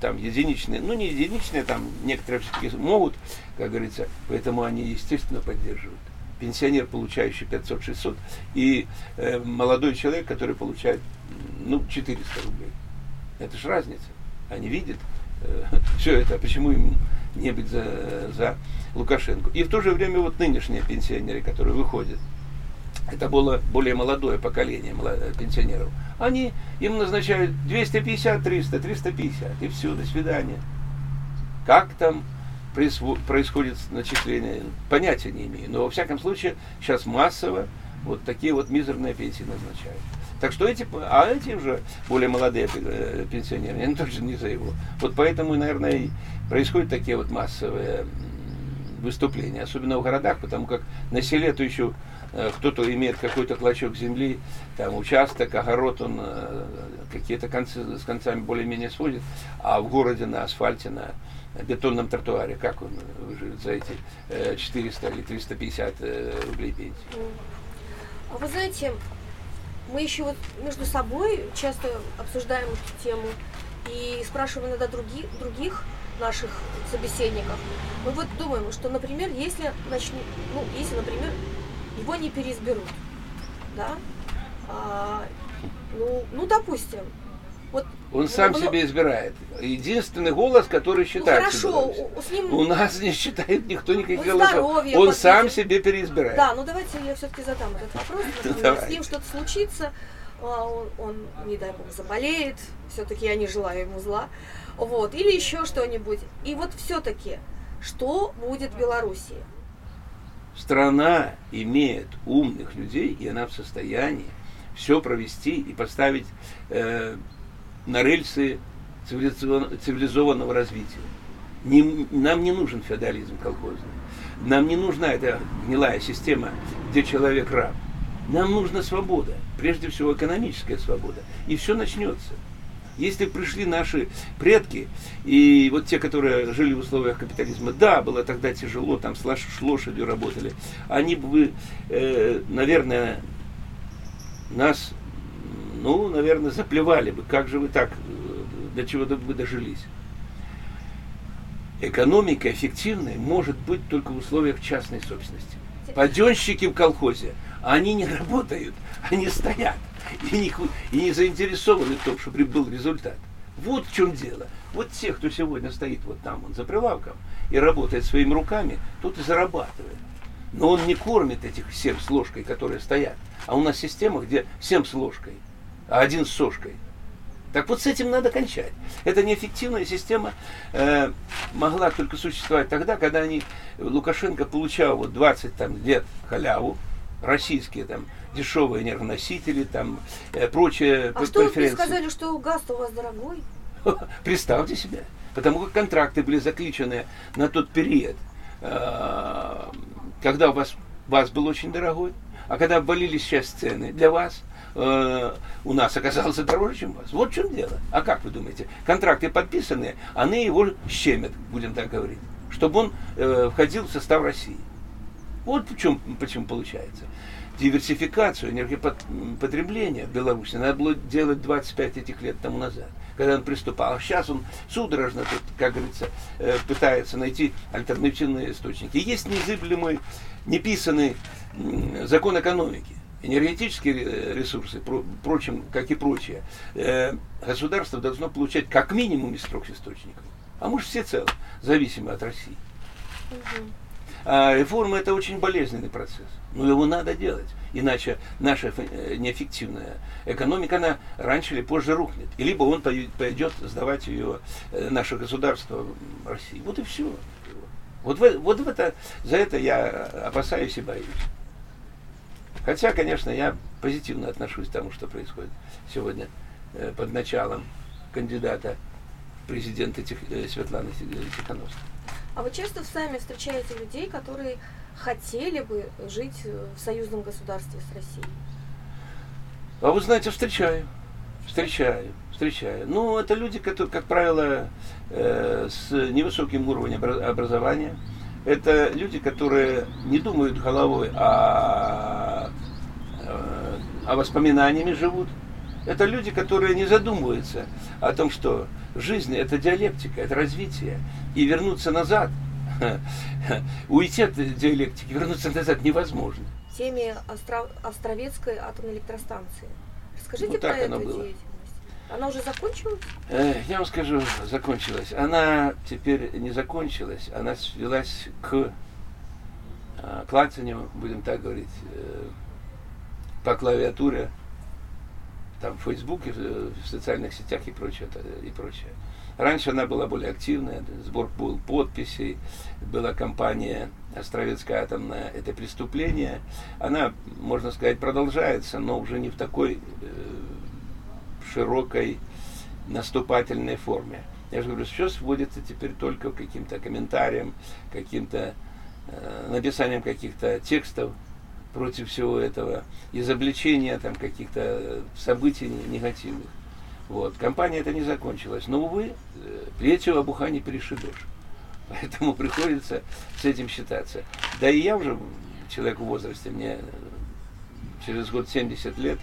там единичные, ну не единичные, там некоторые все-таки могут, как говорится, поэтому они, естественно, поддерживают. Пенсионер, получающий 500-600, и э, молодой человек, который получает, ну, 400 рублей. Это же разница. Они видят э, все это, а почему им не быть за, за Лукашенко. И в то же время вот нынешние пенсионеры, которые выходят, это было более молодое поколение пенсионеров, они им назначают 250, 300, 350, и все, до свидания. Как там происходит начисление, понятия не имею. Но во всяком случае, сейчас массово вот такие вот мизерные пенсии назначают. Так что эти, а эти уже более молодые э, пенсионеры, они тоже не за его. Вот поэтому, наверное, и происходят такие вот массовые выступления, особенно в городах, потому как на селе то еще э, кто-то имеет какой-то клочок земли, там участок, огород, он э, какие-то концы с концами более-менее сводит, а в городе на асфальте, на бетонном тротуаре, как он выживет за эти 400 или 350 рублей пенсии? А вы знаете, мы еще вот между собой часто обсуждаем эту тему и спрашиваем иногда других, других наших собеседников. Мы вот думаем, что, например, если начнет, ну, если, например, его не переизберут, да, а, ну, ну, допустим, вот, он сам ну, себе избирает. Единственный голос, который считается. Ну, хорошо, с ним... У нас не считает никто никаких ну, голосов. Он сам себе переизбирает. Да, ну давайте я все-таки задам этот вопрос. Если с ним что-то случится, а, он, он, не дай бог, заболеет, все-таки я не желаю ему зла, вот, или еще что-нибудь. И вот все-таки, что будет в Белоруссии? Страна имеет умных людей, и она в состоянии все провести и поставить э, на рельсы цивилизованного развития. Не, нам не нужен феодализм колхозный. Нам не нужна эта гнилая система, где человек раб. Нам нужна свобода, прежде всего экономическая свобода. И все начнется. Если пришли наши предки, и вот те, которые жили в условиях капитализма, да, было тогда тяжело, там с лошадью работали, они бы, э, наверное, нас ну, наверное, заплевали бы. Как же вы так, э, до чего вы дожились? Экономика эффективная может быть только в условиях частной собственности. Паденщики в колхозе, они не работают, они стоят и не, и не заинтересованы в том, чтобы был результат. Вот в чем дело. Вот те, кто сегодня стоит вот там, он за прилавком, и работает своими руками, тот и зарабатывает. Но он не кормит этих всем с ложкой, которые стоят. А у нас система, где всем с ложкой – а один с сошкой. Так вот с этим надо кончать. Эта неэффективная система э, могла только существовать тогда, когда они, Лукашенко получал вот 20 там, лет халяву, российские там дешевые энергоносители, там э, прочее А что вы сказали, что газ у вас дорогой? Представьте себе. Потому как контракты были заключены на тот период, э, когда у вас, вас был очень дорогой, а когда обвалились сейчас цены для вас – э, у нас оказался дороже, чем у вас. Вот в чем дело. А как вы думаете? Контракты подписаны, они его щемят, будем так говорить, чтобы он э, входил в состав России. Вот в чем, почему получается. Диверсификацию энергопотребления в Беларуси надо было делать 25 этих лет тому назад, когда он приступал. А сейчас он судорожно, тут, как говорится, э, пытается найти альтернативные источники. Есть незыблемый, неписанный закон экономики энергетические ресурсы, прочим, как и прочее, э, государство должно получать как минимум из трех источников, а может все цело, зависимо от России. А реформа это очень болезненный процесс, но его надо делать, иначе наша э, неэффективная экономика, она раньше или позже рухнет, и либо он пойдет сдавать ее, э, наше государство России. Вот и все. Вот, в, вот в это, за это я опасаюсь и боюсь. Хотя, конечно, я позитивно отношусь к тому, что происходит сегодня э, под началом кандидата Тих, э, Светланы Тихановской. А вы часто сами встречаете людей, которые хотели бы жить в союзном государстве с Россией? А вы знаете, встречаю. Встречаю, встречаю. Ну, это люди, которые, как правило, э, с невысоким уровнем образования. Это люди, которые не думают головой, а, а воспоминаниями живут. Это люди, которые не задумываются о том, что жизнь – это диалектика, это развитие. И вернуться назад, уйти от диалектики, вернуться назад невозможно. В теме Остро... Островецкой атомной электростанции. Расскажите Вот про эту было. деятельность. Она уже закончилась? Э, Я вам скажу, закончилась. Она теперь не закончилась, она свелась к э, клацанию, будем так говорить, э, по клавиатуре, там в Фейсбуке, в социальных сетях и прочее. И прочее. Раньше она была более активная, сбор был подписей, была компания Островецкая атомная, это преступление. Она, можно сказать, продолжается, но уже не в такой э, широкой наступательной форме. Я же говорю, все сводится теперь только к каким-то комментариям, каким-то э, написанием каких-то текстов против всего этого, изобличения там каких-то событий не- негативных. Вот. Компания это не закончилась. Но, увы, э, третьего обуха не перешибешь. Поэтому приходится с этим считаться. Да и я уже человек в возрасте, мне э, через год 70 лет,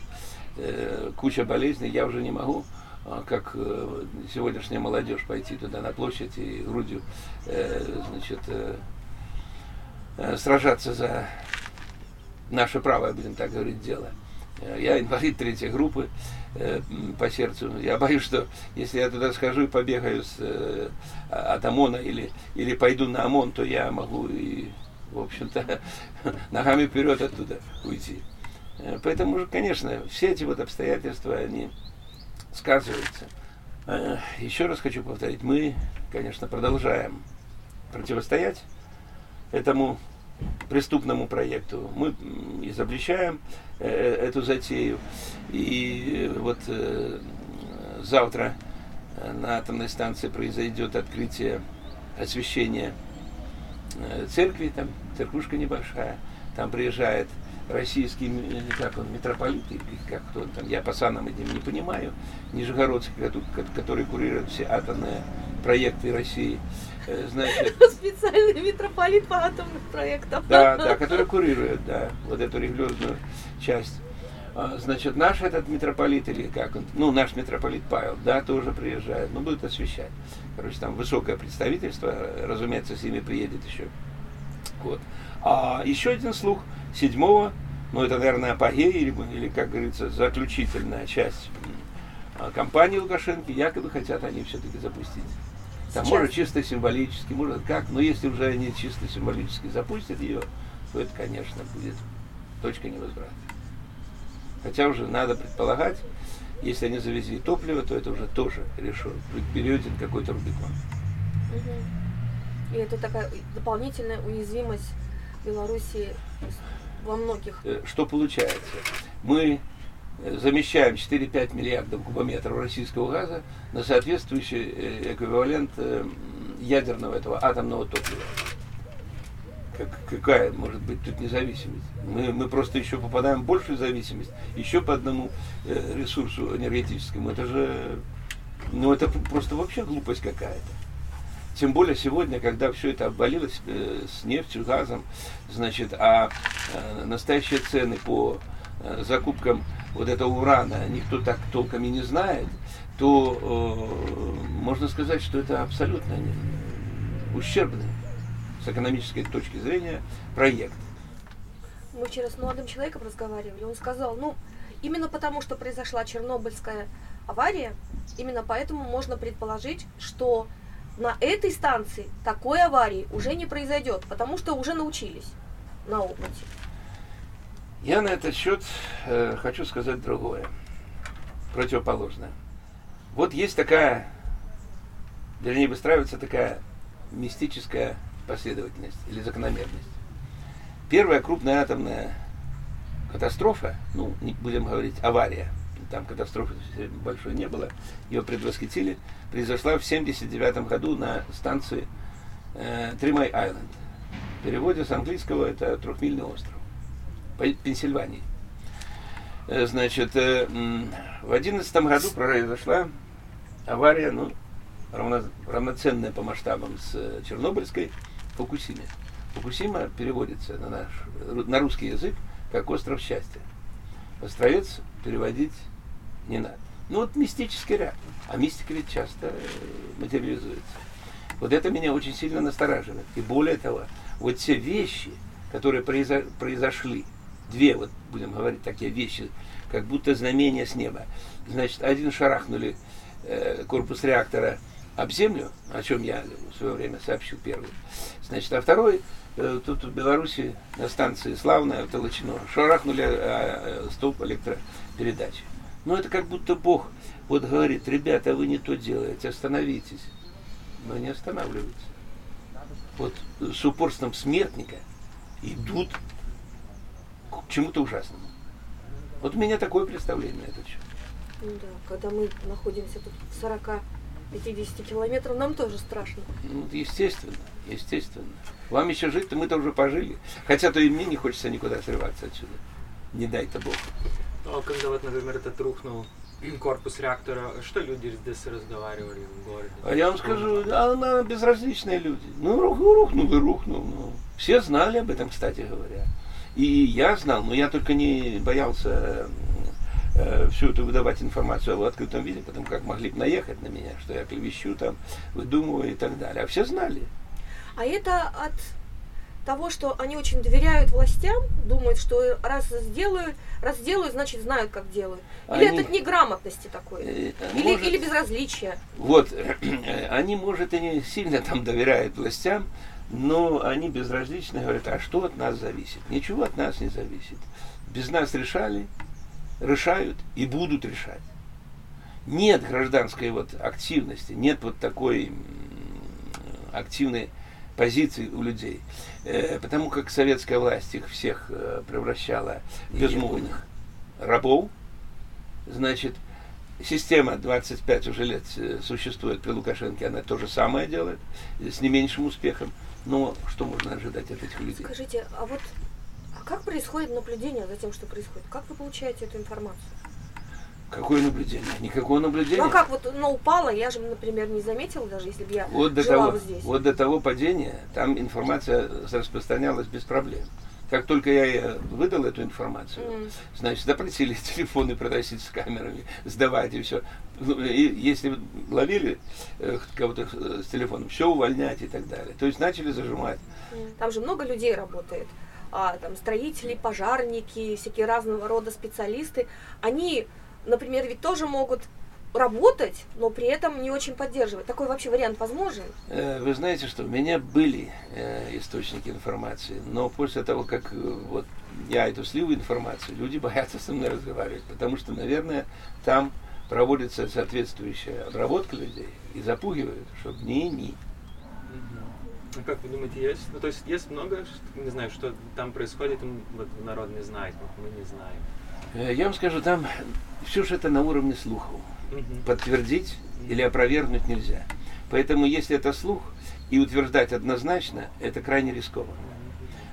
э, куча болезней, я уже не могу, а, как э, сегодняшняя молодежь, пойти туда на площадь и грудью, э, значит, э, э, сражаться за наше правое, будем так говорить, дело. Э, Я инвалид третьей группы э, по сердцу. Я боюсь, что если я туда схожу и побегаю с, э, от ОМОНа или, или пойду на ОМОН, то я могу и, в общем-то, ногами вперед оттуда уйти. Э, Поэтому, конечно, все эти вот обстоятельства, они сказываются. Еще раз хочу повторить, мы, конечно, продолжаем противостоять этому преступному проекту. Мы изобличаем э, эту затею. И э, вот э, завтра э, на атомной станции произойдет открытие освещения э, церкви, там церквушка небольшая, там приезжает российский, э, как он, митрополит, как кто там, я по санам этим не понимаю, Нижегородский, кото- ко- который курирует все атомные проекты России. Э, Значит, Специальный митрополит по атомным проектам. да, да, который курирует, да, вот эту религиозную часть. А, Значит, наш этот митрополит, или как он, ну, наш митрополит Павел, да, тоже приезжает, но будет освещать. Короче, там высокое представительство, разумеется, с ними приедет еще. Вот. А еще один слух, седьмого, ну, это, наверное, апогей, или, или, как говорится, заключительная часть а, кампании Лукашенко, якобы хотят они все-таки запустить. Там, Сейчас. может, чисто символически, может, как, но если уже они чисто символически запустят ее, то это, конечно, будет точка невозврата. Хотя уже надо предполагать, если они завезли топливо, то это уже тоже решен, перейдет какой-то Рубикон. Мгм. И это такая дополнительная уязвимость Беларуси во многих. Э, Что получается? Мы замещаем 4-5 миллиардов кубометров российского газа на соответствующий э, эквивалент э, ядерного этого атомного топлива. Как, какая может быть тут независимость? Мы, мы просто еще попадаем в большую зависимость еще по одному э, ресурсу энергетическому. Это же, ну это просто вообще глупость какая-то. Тем более сегодня, когда все это обвалилось э, с нефтью, газом, значит, а э, настоящие цены по закупкам вот этого урана никто так толком и не знает, то э, можно сказать, что это абсолютно не- ущербный с экономической точки зрения проект. Мы вчера с молодым человеком разговаривали, он сказал, ну, именно потому, что произошла Чернобыльская авария, именно поэтому можно предположить, что на этой станции такой аварии уже не произойдет, потому что уже научились на опыте. Я на этот счет э, хочу сказать другое, противоположное. Вот есть такая, вернее, выстраивается такая мистическая последовательность или закономерность. Первая крупная атомная катастрофа, ну, не будем говорить авария, там катастрофы большой не было, ее предвосхитили, произошла в 1979 году на станции э, Тримай Айленд. В переводе с английского это трехмильный остров. Пенсильвании. Э, значит, э, в одиннадцатом году произошла авария, ну, равно, равноценная по масштабам с э, Чернобыльской Фукусиме. Фукусима переводится на, наш, на русский язык как остров счастья. Островец переводить не надо. Ну вот мистический ряд. А мистика ведь часто материализуется. Вот это меня очень сильно настораживает. И более того, вот те вещи, которые произошли, две, вот будем говорить такие вещи, как будто знамения с неба. Значит, один шарахнули э, корпус реактора об землю, о чем я в свое время сообщил первый. Значит, а второй, э, тут в Беларуси на станции Славная, в Толочино, шарахнули э, э, столб электропередачи. Ну, это как будто Бог вот говорит, ребята, вы не то делаете, остановитесь. Но не останавливаются. Вот с упорством смертника идут чему-то ужасному. Вот у меня такое представление на этот счет. Ну да, когда мы находимся тут в 40 50 километров, нам тоже страшно. Ну, естественно, естественно. Вам еще жить-то мы-то уже пожили. Хотя то и мне не хочется никуда срываться отсюда. Не дай-то Бог. Ну, а когда вот, например, этот рухнул корпус реактора, что люди здесь разговаривали в городе? А я вам скажу, она безразличные люди. Ну, рухнул и рухнул. Ну. Все знали об этом, кстати говоря. И я знал, но я только не боялся э, всю эту выдавать информацию в открытом виде, потому как могли бы наехать на меня, что я клевещу там, выдумываю и так далее. А все знали. А это от того, что они очень доверяют властям, думают, что раз сделают, раз делают, значит знают, как делают. Или они, это от неграмотности такой? Э, или, может, или безразличия? Вот, они, может, и не сильно там доверяют властям, но они безразлично говорят, а что от нас зависит? Ничего от нас не зависит. Без нас решали, решают и будут решать. Нет гражданской вот активности, нет вот такой активной позиции у людей. Э, потому как советская власть их всех э, превращала в безмолвных рабов. Значит, система 25 уже лет э, существует при Лукашенке, она то же самое делает, с не меньшим успехом. Но что можно ожидать от этих людей? Скажите, а вот а как происходит наблюдение за тем, что происходит? Как вы получаете эту информацию? Какое наблюдение? Никакого наблюдения. Ну а как вот оно упало, я же, например, не заметила, даже если бы я вот до жила того, вот здесь. Вот до того падения там информация распространялась без проблем. Как только я выдал эту информацию, mm. значит, запретили телефоны проносить с камерами, сдавать и все. Ну, если ловили э, кого-то э, с телефоном, все увольнять и так далее. То есть начали зажимать. Там же много людей работает. А, там строители, пожарники, всякие разного рода специалисты. Они, например, ведь тоже могут работать, но при этом не очень поддерживать. Такой вообще вариант возможен? Э, вы знаете, что у меня были источники информации, но после того, как вот я эту слил информацию, люди боятся со мной разговаривать, потому что, наверное, там проводится соответствующая обработка людей и запугивают, чтобы не ни. Ну, как вы думаете, есть? Ну, то есть есть много, не знаю, что там происходит, вот народ не знает, мы не знаем. Я вам скажу, там все же это на уровне слухов подтвердить или опровергнуть нельзя. Поэтому, если это слух, и утверждать однозначно, это крайне рискованно.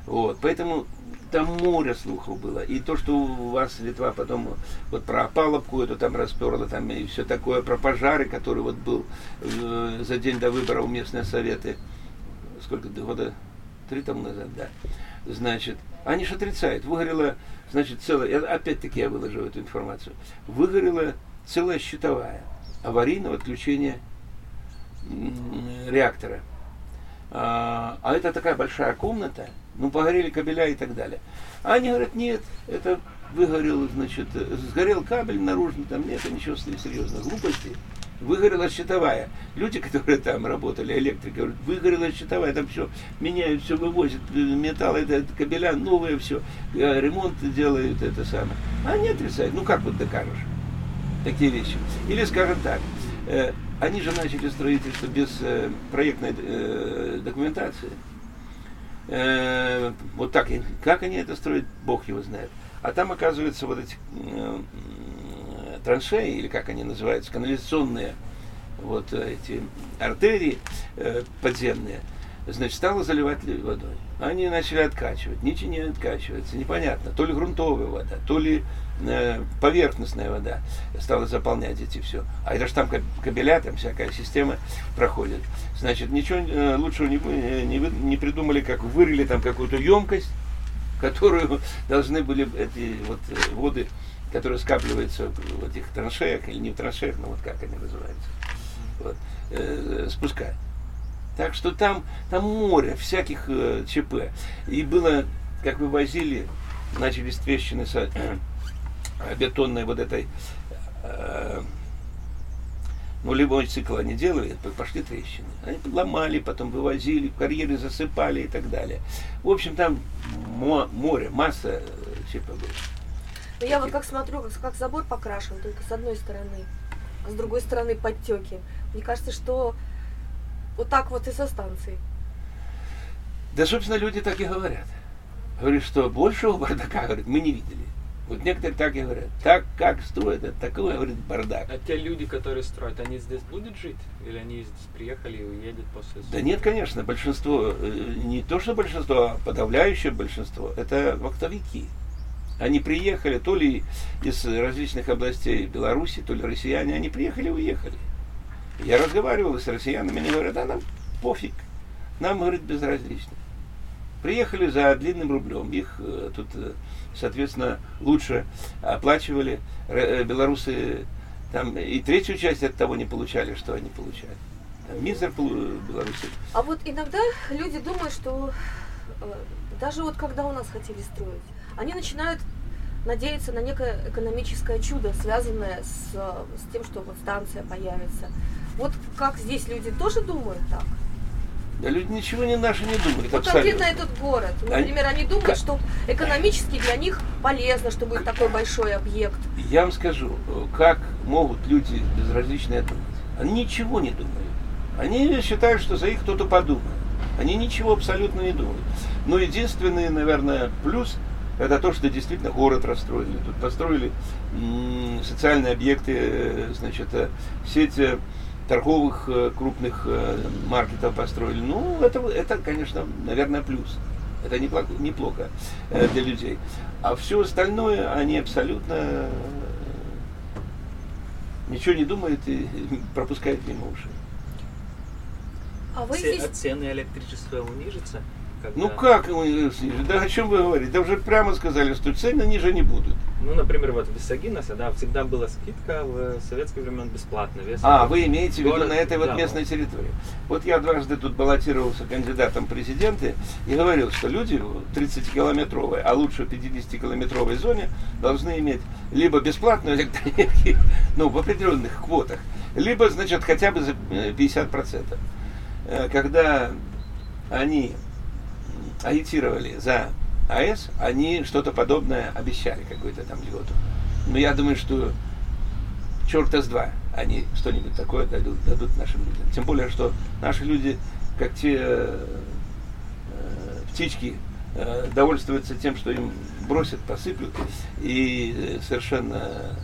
Вот. Поэтому там море слухов было. И то, что у вас Литва потом вот про опаловку эту там расперла, там и все такое, про пожары, который вот был э, за день до выборов местные советы, сколько, года три тому назад, да. Значит, они же отрицают. Выгорело, значит, целое, опять-таки я выложу эту информацию, выгорело целая щитовая аварийного отключения реактора. А, а это такая большая комната, ну, погорели кабеля и так далее. А они говорят, нет, это выгорел, значит, сгорел кабель наружный, там нет ничего серьезного, глупости. Выгорела щитовая. Люди, которые там работали, электрики, говорят, выгорела щитовая, там все меняют, все вывозят, металл, это, это кабеля новые, все, э, ремонт делают, это самое. А они отрицают. Ну, как вот докажешь? такие вещи. Или, скажем так, э, они же начали строительство без э, проектной э, документации. Э, вот так, как они это строят, Бог его знает. А там, оказывается, вот эти э, траншеи, или как они называются, канализационные вот эти артерии э, подземные, значит, стало заливать водой. Они начали откачивать, ничего не откачивается, непонятно. То ли грунтовая вода, то ли э, поверхностная вода стала заполнять эти все. А это же там кабеля, там всякая система проходит. Значит, ничего э, лучшего не, не, не придумали, как вырыли там какую-то емкость, которую должны были эти вот воды, которые скапливаются в этих траншеях, или не в траншеях, но вот как они называются, вот, э, спускать. Так что там, там море всяких э, ЧП. И было, как вывозили, начались трещины с э, бетонной вот этой э, нулевой цикл они делали, пошли трещины. Они ломали, потом вывозили, карьеры засыпали и так далее. В общем, там море, масса э, ЧП было. Но я вот как смотрю, как, как забор покрашен, только с одной стороны, а с другой стороны подтеки. Мне кажется, что вот так вот и со станцией. Да, собственно, люди так и говорят. Говорят, что большего бардака, говорят, мы не видели. Вот некоторые так и говорят. Так как строят, это такой, говорит, бардак. А те люди, которые строят, они здесь будут жить? Или они здесь приехали и уедут после Да нет, конечно, большинство, э, не то что большинство, а подавляющее большинство, это вахтовики. Они приехали то ли из различных областей Беларуси, то ли россияне, они приехали и уехали. Я разговаривал с россиянами, они говорят, да нам пофиг, нам, говорит, безразлично. Приехали за длинным рублем, их э, тут, э, соответственно, лучше оплачивали. Э, белорусы там и третью часть от того не получали, что они получали. Там мизер белорусы. А вот иногда люди думают, что даже вот когда у нас хотели строить, они начинают надеяться на некое экономическое чудо, связанное с, с тем, что вот станция появится. Вот как здесь люди тоже думают так? Да люди ничего не наши не думают. Вот конкретно этот город. Например, они, они думают, как... что экономически для них полезно, что будет такой большой объект. Я вам скажу, как могут люди безразличные думать. Они ничего не думают. Они считают, что за их кто-то подумает. Они ничего абсолютно не думают. Но единственный, наверное, плюс это то, что действительно город расстроили. Тут построили социальные объекты, э, значит, э, сеть э, торговых крупных маркетов построили. Ну, это, это конечно, наверное, плюс. Это неплохо, неплохо для людей. А все остальное, они абсолютно ничего не думают и пропускают мимо ушей. А вы здесь... Цены электричества унижатся? Когда... Ну как Да о чем вы говорите? Да уже прямо сказали, что цены ниже не будут. Ну, например, вот в Висагиносе, да, всегда была скидка в советское времен бесплатно. Весь а, вы имеете в виду на этой вот да, местной территории. Вот я дважды тут баллотировался кандидатом в президенты и говорил, что люди в 30-километровой, а лучше в 50-километровой зоне должны иметь либо бесплатную электроэнергию, ну, в определенных квотах, либо, значит, хотя бы за 50%. Э, когда они агитировали за АЭС, они что-то подобное обещали, какую-то там льготу. Но я думаю, что черта с два они что-нибудь такое дадут, дадут нашим людям. Тем более, что наши люди, как те э, птички, э, довольствуются тем, что им бросят, посыплют, и совершенно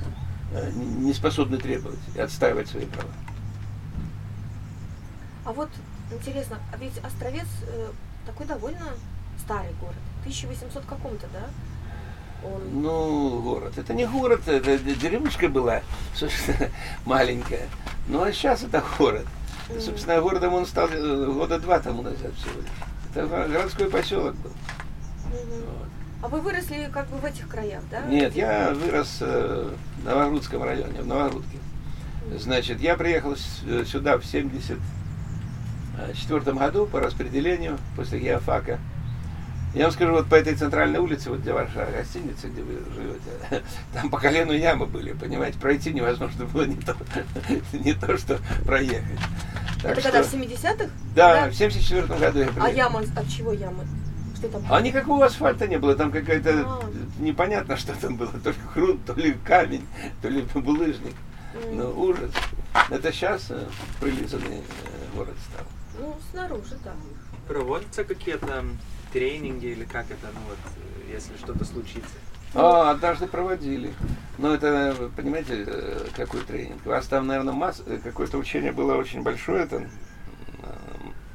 э, не способны требовать и отстаивать свои права. А вот интересно, а ведь Островец э, такой довольно старый город. 1800 каком-то, да? Он... Ну, город. Это не город, это деревушка была, собственно, маленькая. Ну, а сейчас это город. Mm. Собственно, городом он стал э, года два тому назад всего лишь. Это городской поселок был. Mm-hmm. Вот. А вы выросли как бы в этих краях, да? Нет, я вырос э, в Новогрудском районе, в Новогрудке. Mm-hmm. Значит, я приехал э, сюда в 70 1994 году по распределению после геофака. Я вам скажу, вот по этой центральной улице, вот где ваша гостиница, где вы живете, там по колену ямы были, понимаете, пройти невозможно было не то, не то что проехать. Так Это что... когда в 70-х? Да, да, в 74 году я приехал. А яма, от чего ямы? Что там? А никакого асфальта не было, там какая-то а. непонятно, что там было, только грунт, то ли камень, то ли булыжник. Mm. Ну, ужас. Это сейчас э, прилизанный э, город стал. Ну, снаружи, да. Проводятся какие-то тренинги или как это, ну вот, если что-то случится? А, однажды проводили. Но это, понимаете, э, какой тренинг? У вас там, наверное, масс... Э, какое-то учение было очень большое там, э,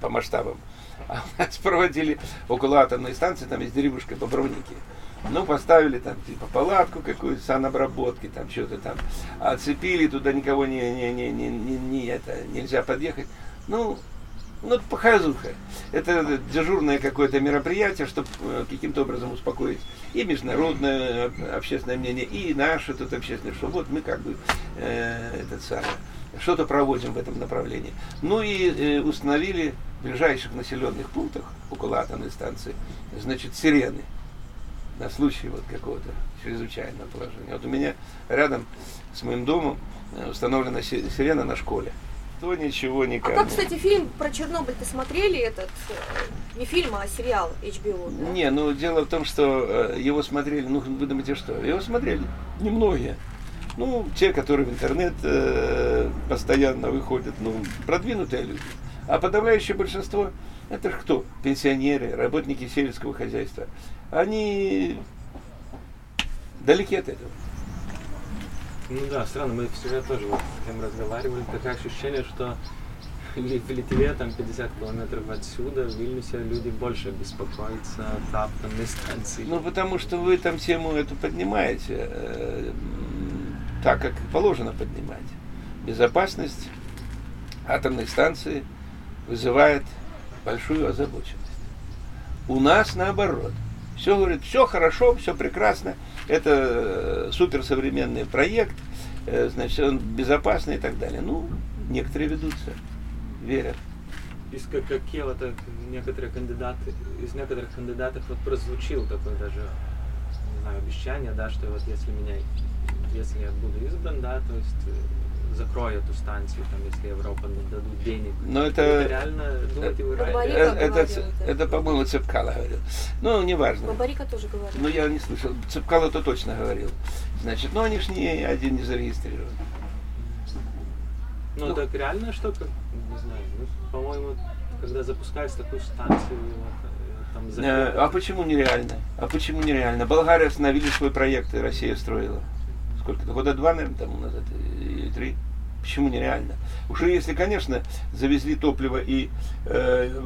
по масштабам. А у нас проводили около атомной станции, там есть деревушка Бобровники. Ну, поставили там типа палатку какую-то, санобработки, там что-то там, оцепили, туда никого не, не, не, не, не, не это, нельзя подъехать. Ну, ну, показуха. Это дежурное какое-то мероприятие, чтобы э, каким-то образом успокоить и международное э, общественное мнение, и наше тут общественное, что вот мы как бы э, этот самый, что-то проводим в этом направлении. Ну и э, установили в ближайших населенных пунктах около атомной станции, значит, сирены на случай вот какого-то чрезвычайного положения. Вот у меня рядом с моим домом э, установлена сирена на школе то ничего никому. А как, кстати, фильм про Чернобыль ты смотрели этот? Э, не фильм, а сериал HBO. Да? Не, ну дело в том, что э, его смотрели, ну вы думаете что? Его смотрели немногие. Ну, те, которые в интернет э, постоянно выходят, ну, продвинутые люди. А подавляющее большинство, это кто? Пенсионеры, работники сельского хозяйства. Они далеки от этого. Ну да, странно, мы вчера тоже вот с кем разговаривали, такое ощущение, что в Литве, там 50 километров отсюда, в Вильнюсе люди больше беспокоятся о атомной станции. Ну, потому что вы там тему эту поднимаете э, так, как положено поднимать. Безопасность атомной станции вызывает большую озабоченность. У нас наоборот. Все говорит, все хорошо, все прекрасно это э, суперсовременный проект, э, значит, он безопасный и так далее. Ну, некоторые ведутся, верят. Из как, какие вот некоторые кандидаты, из некоторых кандидатов вот прозвучил такое даже, не знаю, обещание, да, что вот если меня, если я буду избран, да, то есть э, закроют эту станцию, там, если Европа дадут денег. Но это, это реально, думаете, вы это, это, это, по-моему, Цепкало говорил. Ну, неважно. Бабарика тоже говорил. Ну, я не слышал. Цепкало то точно говорил. Значит, ну, они ж не один не зарегистрирован. Ну, ну, так реальная штука, не знаю, ну, по-моему, когда запускается такую станцию, вот, там закрыто. А почему нереально? А почему нереально? Болгария остановили свой проект, и Россия строила. Сколько-то года два, наверное, тому назад, или три. Почему нереально? Уже если, конечно, завезли топливо и э,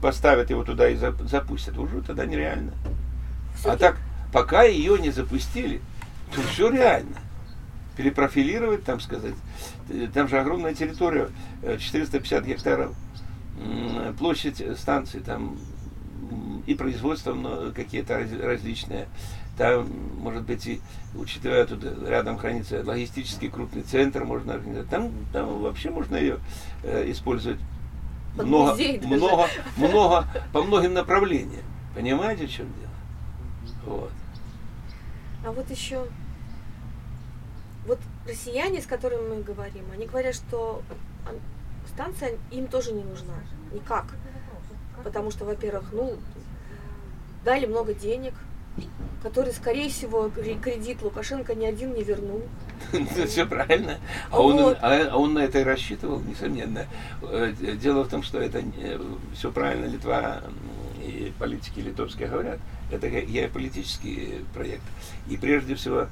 поставят его туда и запустят, уже тогда нереально. А так, пока ее не запустили, то все реально. Перепрофилировать, там сказать, там же огромная территория, 450 э, гектаров, площадь станции, там и производство какие-то различные. Там, может быть, и, учитывая, тут рядом хранится логистический крупный центр, можно организовать. Там, там вообще можно ее э, использовать Под много, много, много, по многим направлениям. Понимаете, в чем дело? Вот. А вот еще, вот россияне, с которыми мы говорим, они говорят, что станция им тоже не нужна. Никак. Потому что, во-первых, ну, дали много денег, который, скорее всего, кредит Лукашенко ни один не вернул. Все правильно. А он, а, а он на это и рассчитывал, несомненно. Э, дело в том, что это все правильно Литва и политики литовские говорят. Это геополитический проект. И прежде всего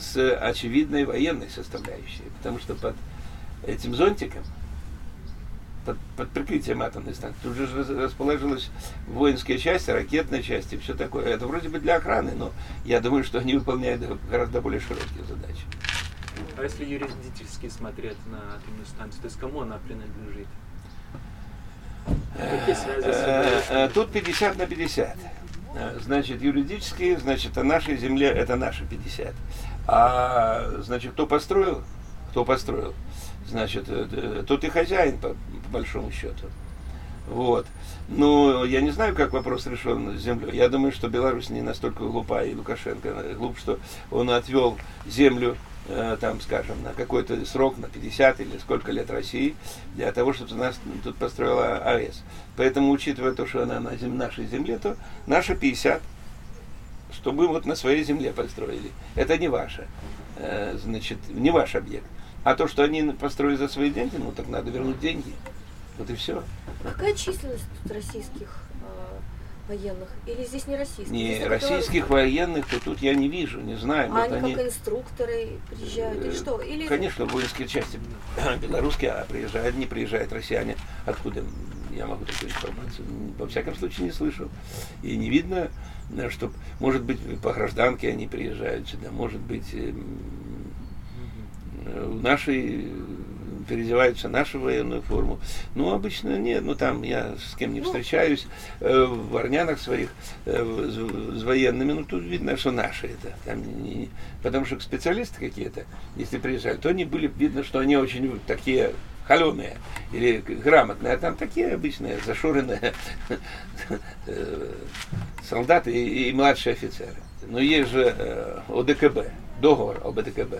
с очевидной военной составляющей. Потому что под этим зонтиком под, под прикрытием атомной станции. Тут же расположилась воинские части, ракетные части, все такое. Это вроде бы для охраны, но я думаю, что они выполняют гораздо более широкие задачи. А если юридически смотреть на атомную станцию, то есть кому она принадлежит? Э, э, Тут 50 на 50. Э, значит, юридически, значит, о нашей земле это наши 50. А, значит, кто построил? Кто построил? Значит, тот и хозяин, по, по большому счету. Вот. Ну, я не знаю, как вопрос решен с землей. Я думаю, что Беларусь не настолько глупа, и Лукашенко глуп, что он отвел землю, э, там, скажем, на какой-то срок, на 50 или сколько лет России, для того, чтобы нас тут построила АЭС. Поэтому, учитывая то, что она на зем, нашей земле, то наша 50, что мы вот на своей земле построили. Это не ваше, э, значит, не ваш объект. А то, что они построили за свои деньги, ну так надо вернуть деньги. Вот и все. Какая численность тут российских э, военных? Или здесь не российских? Не, здесь российских военных то тут я не вижу, не знаю. А вот они, как инструкторы приезжают или что? Или... Конечно, воинские части белорусские, а приезжают, не приезжают россияне. Откуда? я могу такую информацию. Во всяком случае не слышал. И не видно, что, может быть, по гражданке они приезжают сюда, может быть, в нашей переодеваются нашу военную форму. Ну, обычно нет, ну там я с кем не ну. встречаюсь, э, в арнянах своих э, с, с военными, ну тут видно, что наши это. Там не, потому что специалисты какие-то, если приезжали, то они были, видно, что они очень такие холеные или грамотные, а там такие обычные зашоренные э, солдаты и, и младшие офицеры. Но есть же э, ОДКБ, договор об ОДКБ.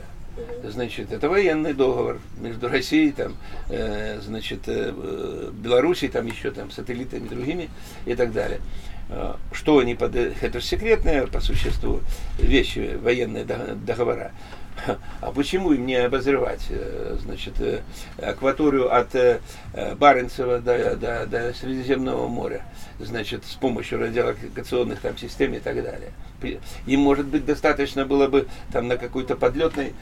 Значит, это военный договор между Россией, там, э, значит, э, Белоруссией, там еще там сателлитами другими и так далее. Э, что они под... Это же секретные по существу вещи, военные договора. А почему им не обозревать, э, значит, э, акваторию от э, Баренцева до, до, до Средиземного моря, значит, с помощью радиолокационных там систем и так далее? Им, может быть, достаточно было бы там на какой-то подлетной,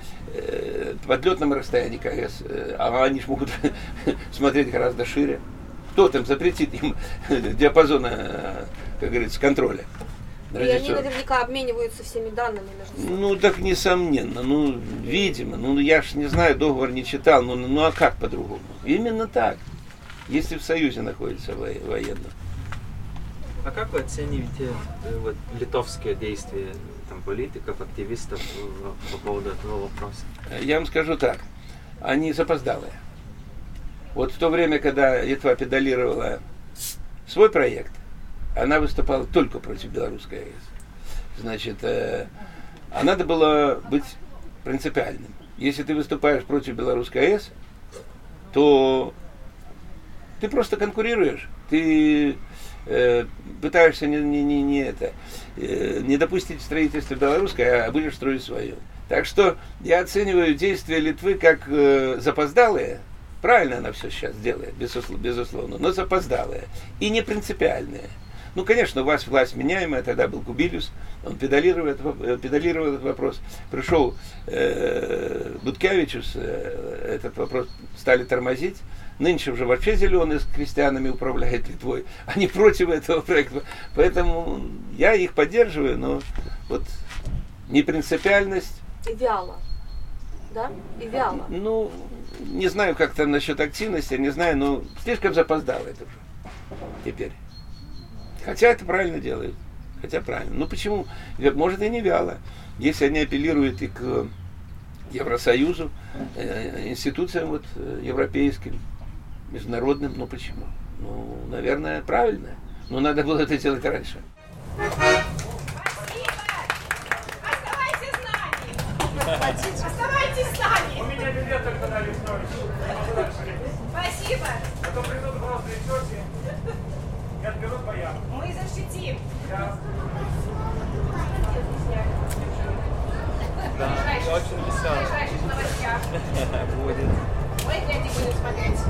подлетном расстоянии КС, а они же могут смотреть гораздо шире. Кто там запретит им диапазона, как говорится, контроля? И они наверняка обмениваются всеми данными между собой. Ну, так несомненно. Ну, видимо. Ну, я ж не знаю, договор не читал. Ну, ну а как по-другому? Именно так. Если в Союзе находится военным. А как вы оцениваете э, вот, литовские действия там, политиков, активистов э, по поводу этого вопроса? Я вам скажу так. Они запоздалые. Вот в то время, когда Литва педалировала свой проект, она выступала только против белорусской АЭС. Значит, э, а надо было быть принципиальным. Если ты выступаешь против белорусской АЭС, то ты просто конкурируешь. Ты э, пытаешься не, не, не, не, это, э, не допустить строительства белорусской, а будешь строить свое. Так что я оцениваю действия Литвы как э, запоздалые, правильно она все сейчас делает, безусловно, но запоздалые и не принципиальные. Ну, конечно, у вас власть меняемая, тогда был Кубилюс, он педалировал, э, педалировал этот вопрос. Пришел э, Буткевичус, э, этот вопрос стали тормозить. Нынче уже вообще зеленые с крестьянами управляет Литвой. Они против этого проекта. Поэтому я их поддерживаю, но вот непринципиальность... И вяло. Да? И вяло. Ну, не знаю, как там насчет активности, не знаю, но слишком запоздало это уже теперь. Хотя это правильно делают. Хотя правильно. Ну почему? Может и не вяло. Если они апеллируют и к Евросоюзу, э, институциям вот, э, европейским, международным, ну почему? Ну, наверное, правильно. Но надо было это делать раньше. Оставайтесь с нами! У меня билет только на Спасибо! А то придут взрослые тети бояр. Мы защитим. Да. Да, очень весело. В ближайших новостях. Будет. Мы дяди будем смотреть.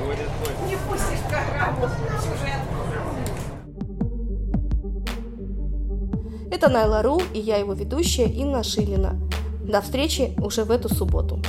Будет, будет. Не пустишь программу, сюжет. Это Найла Ру и я его ведущая Инна Шилина. До встречи уже в эту субботу.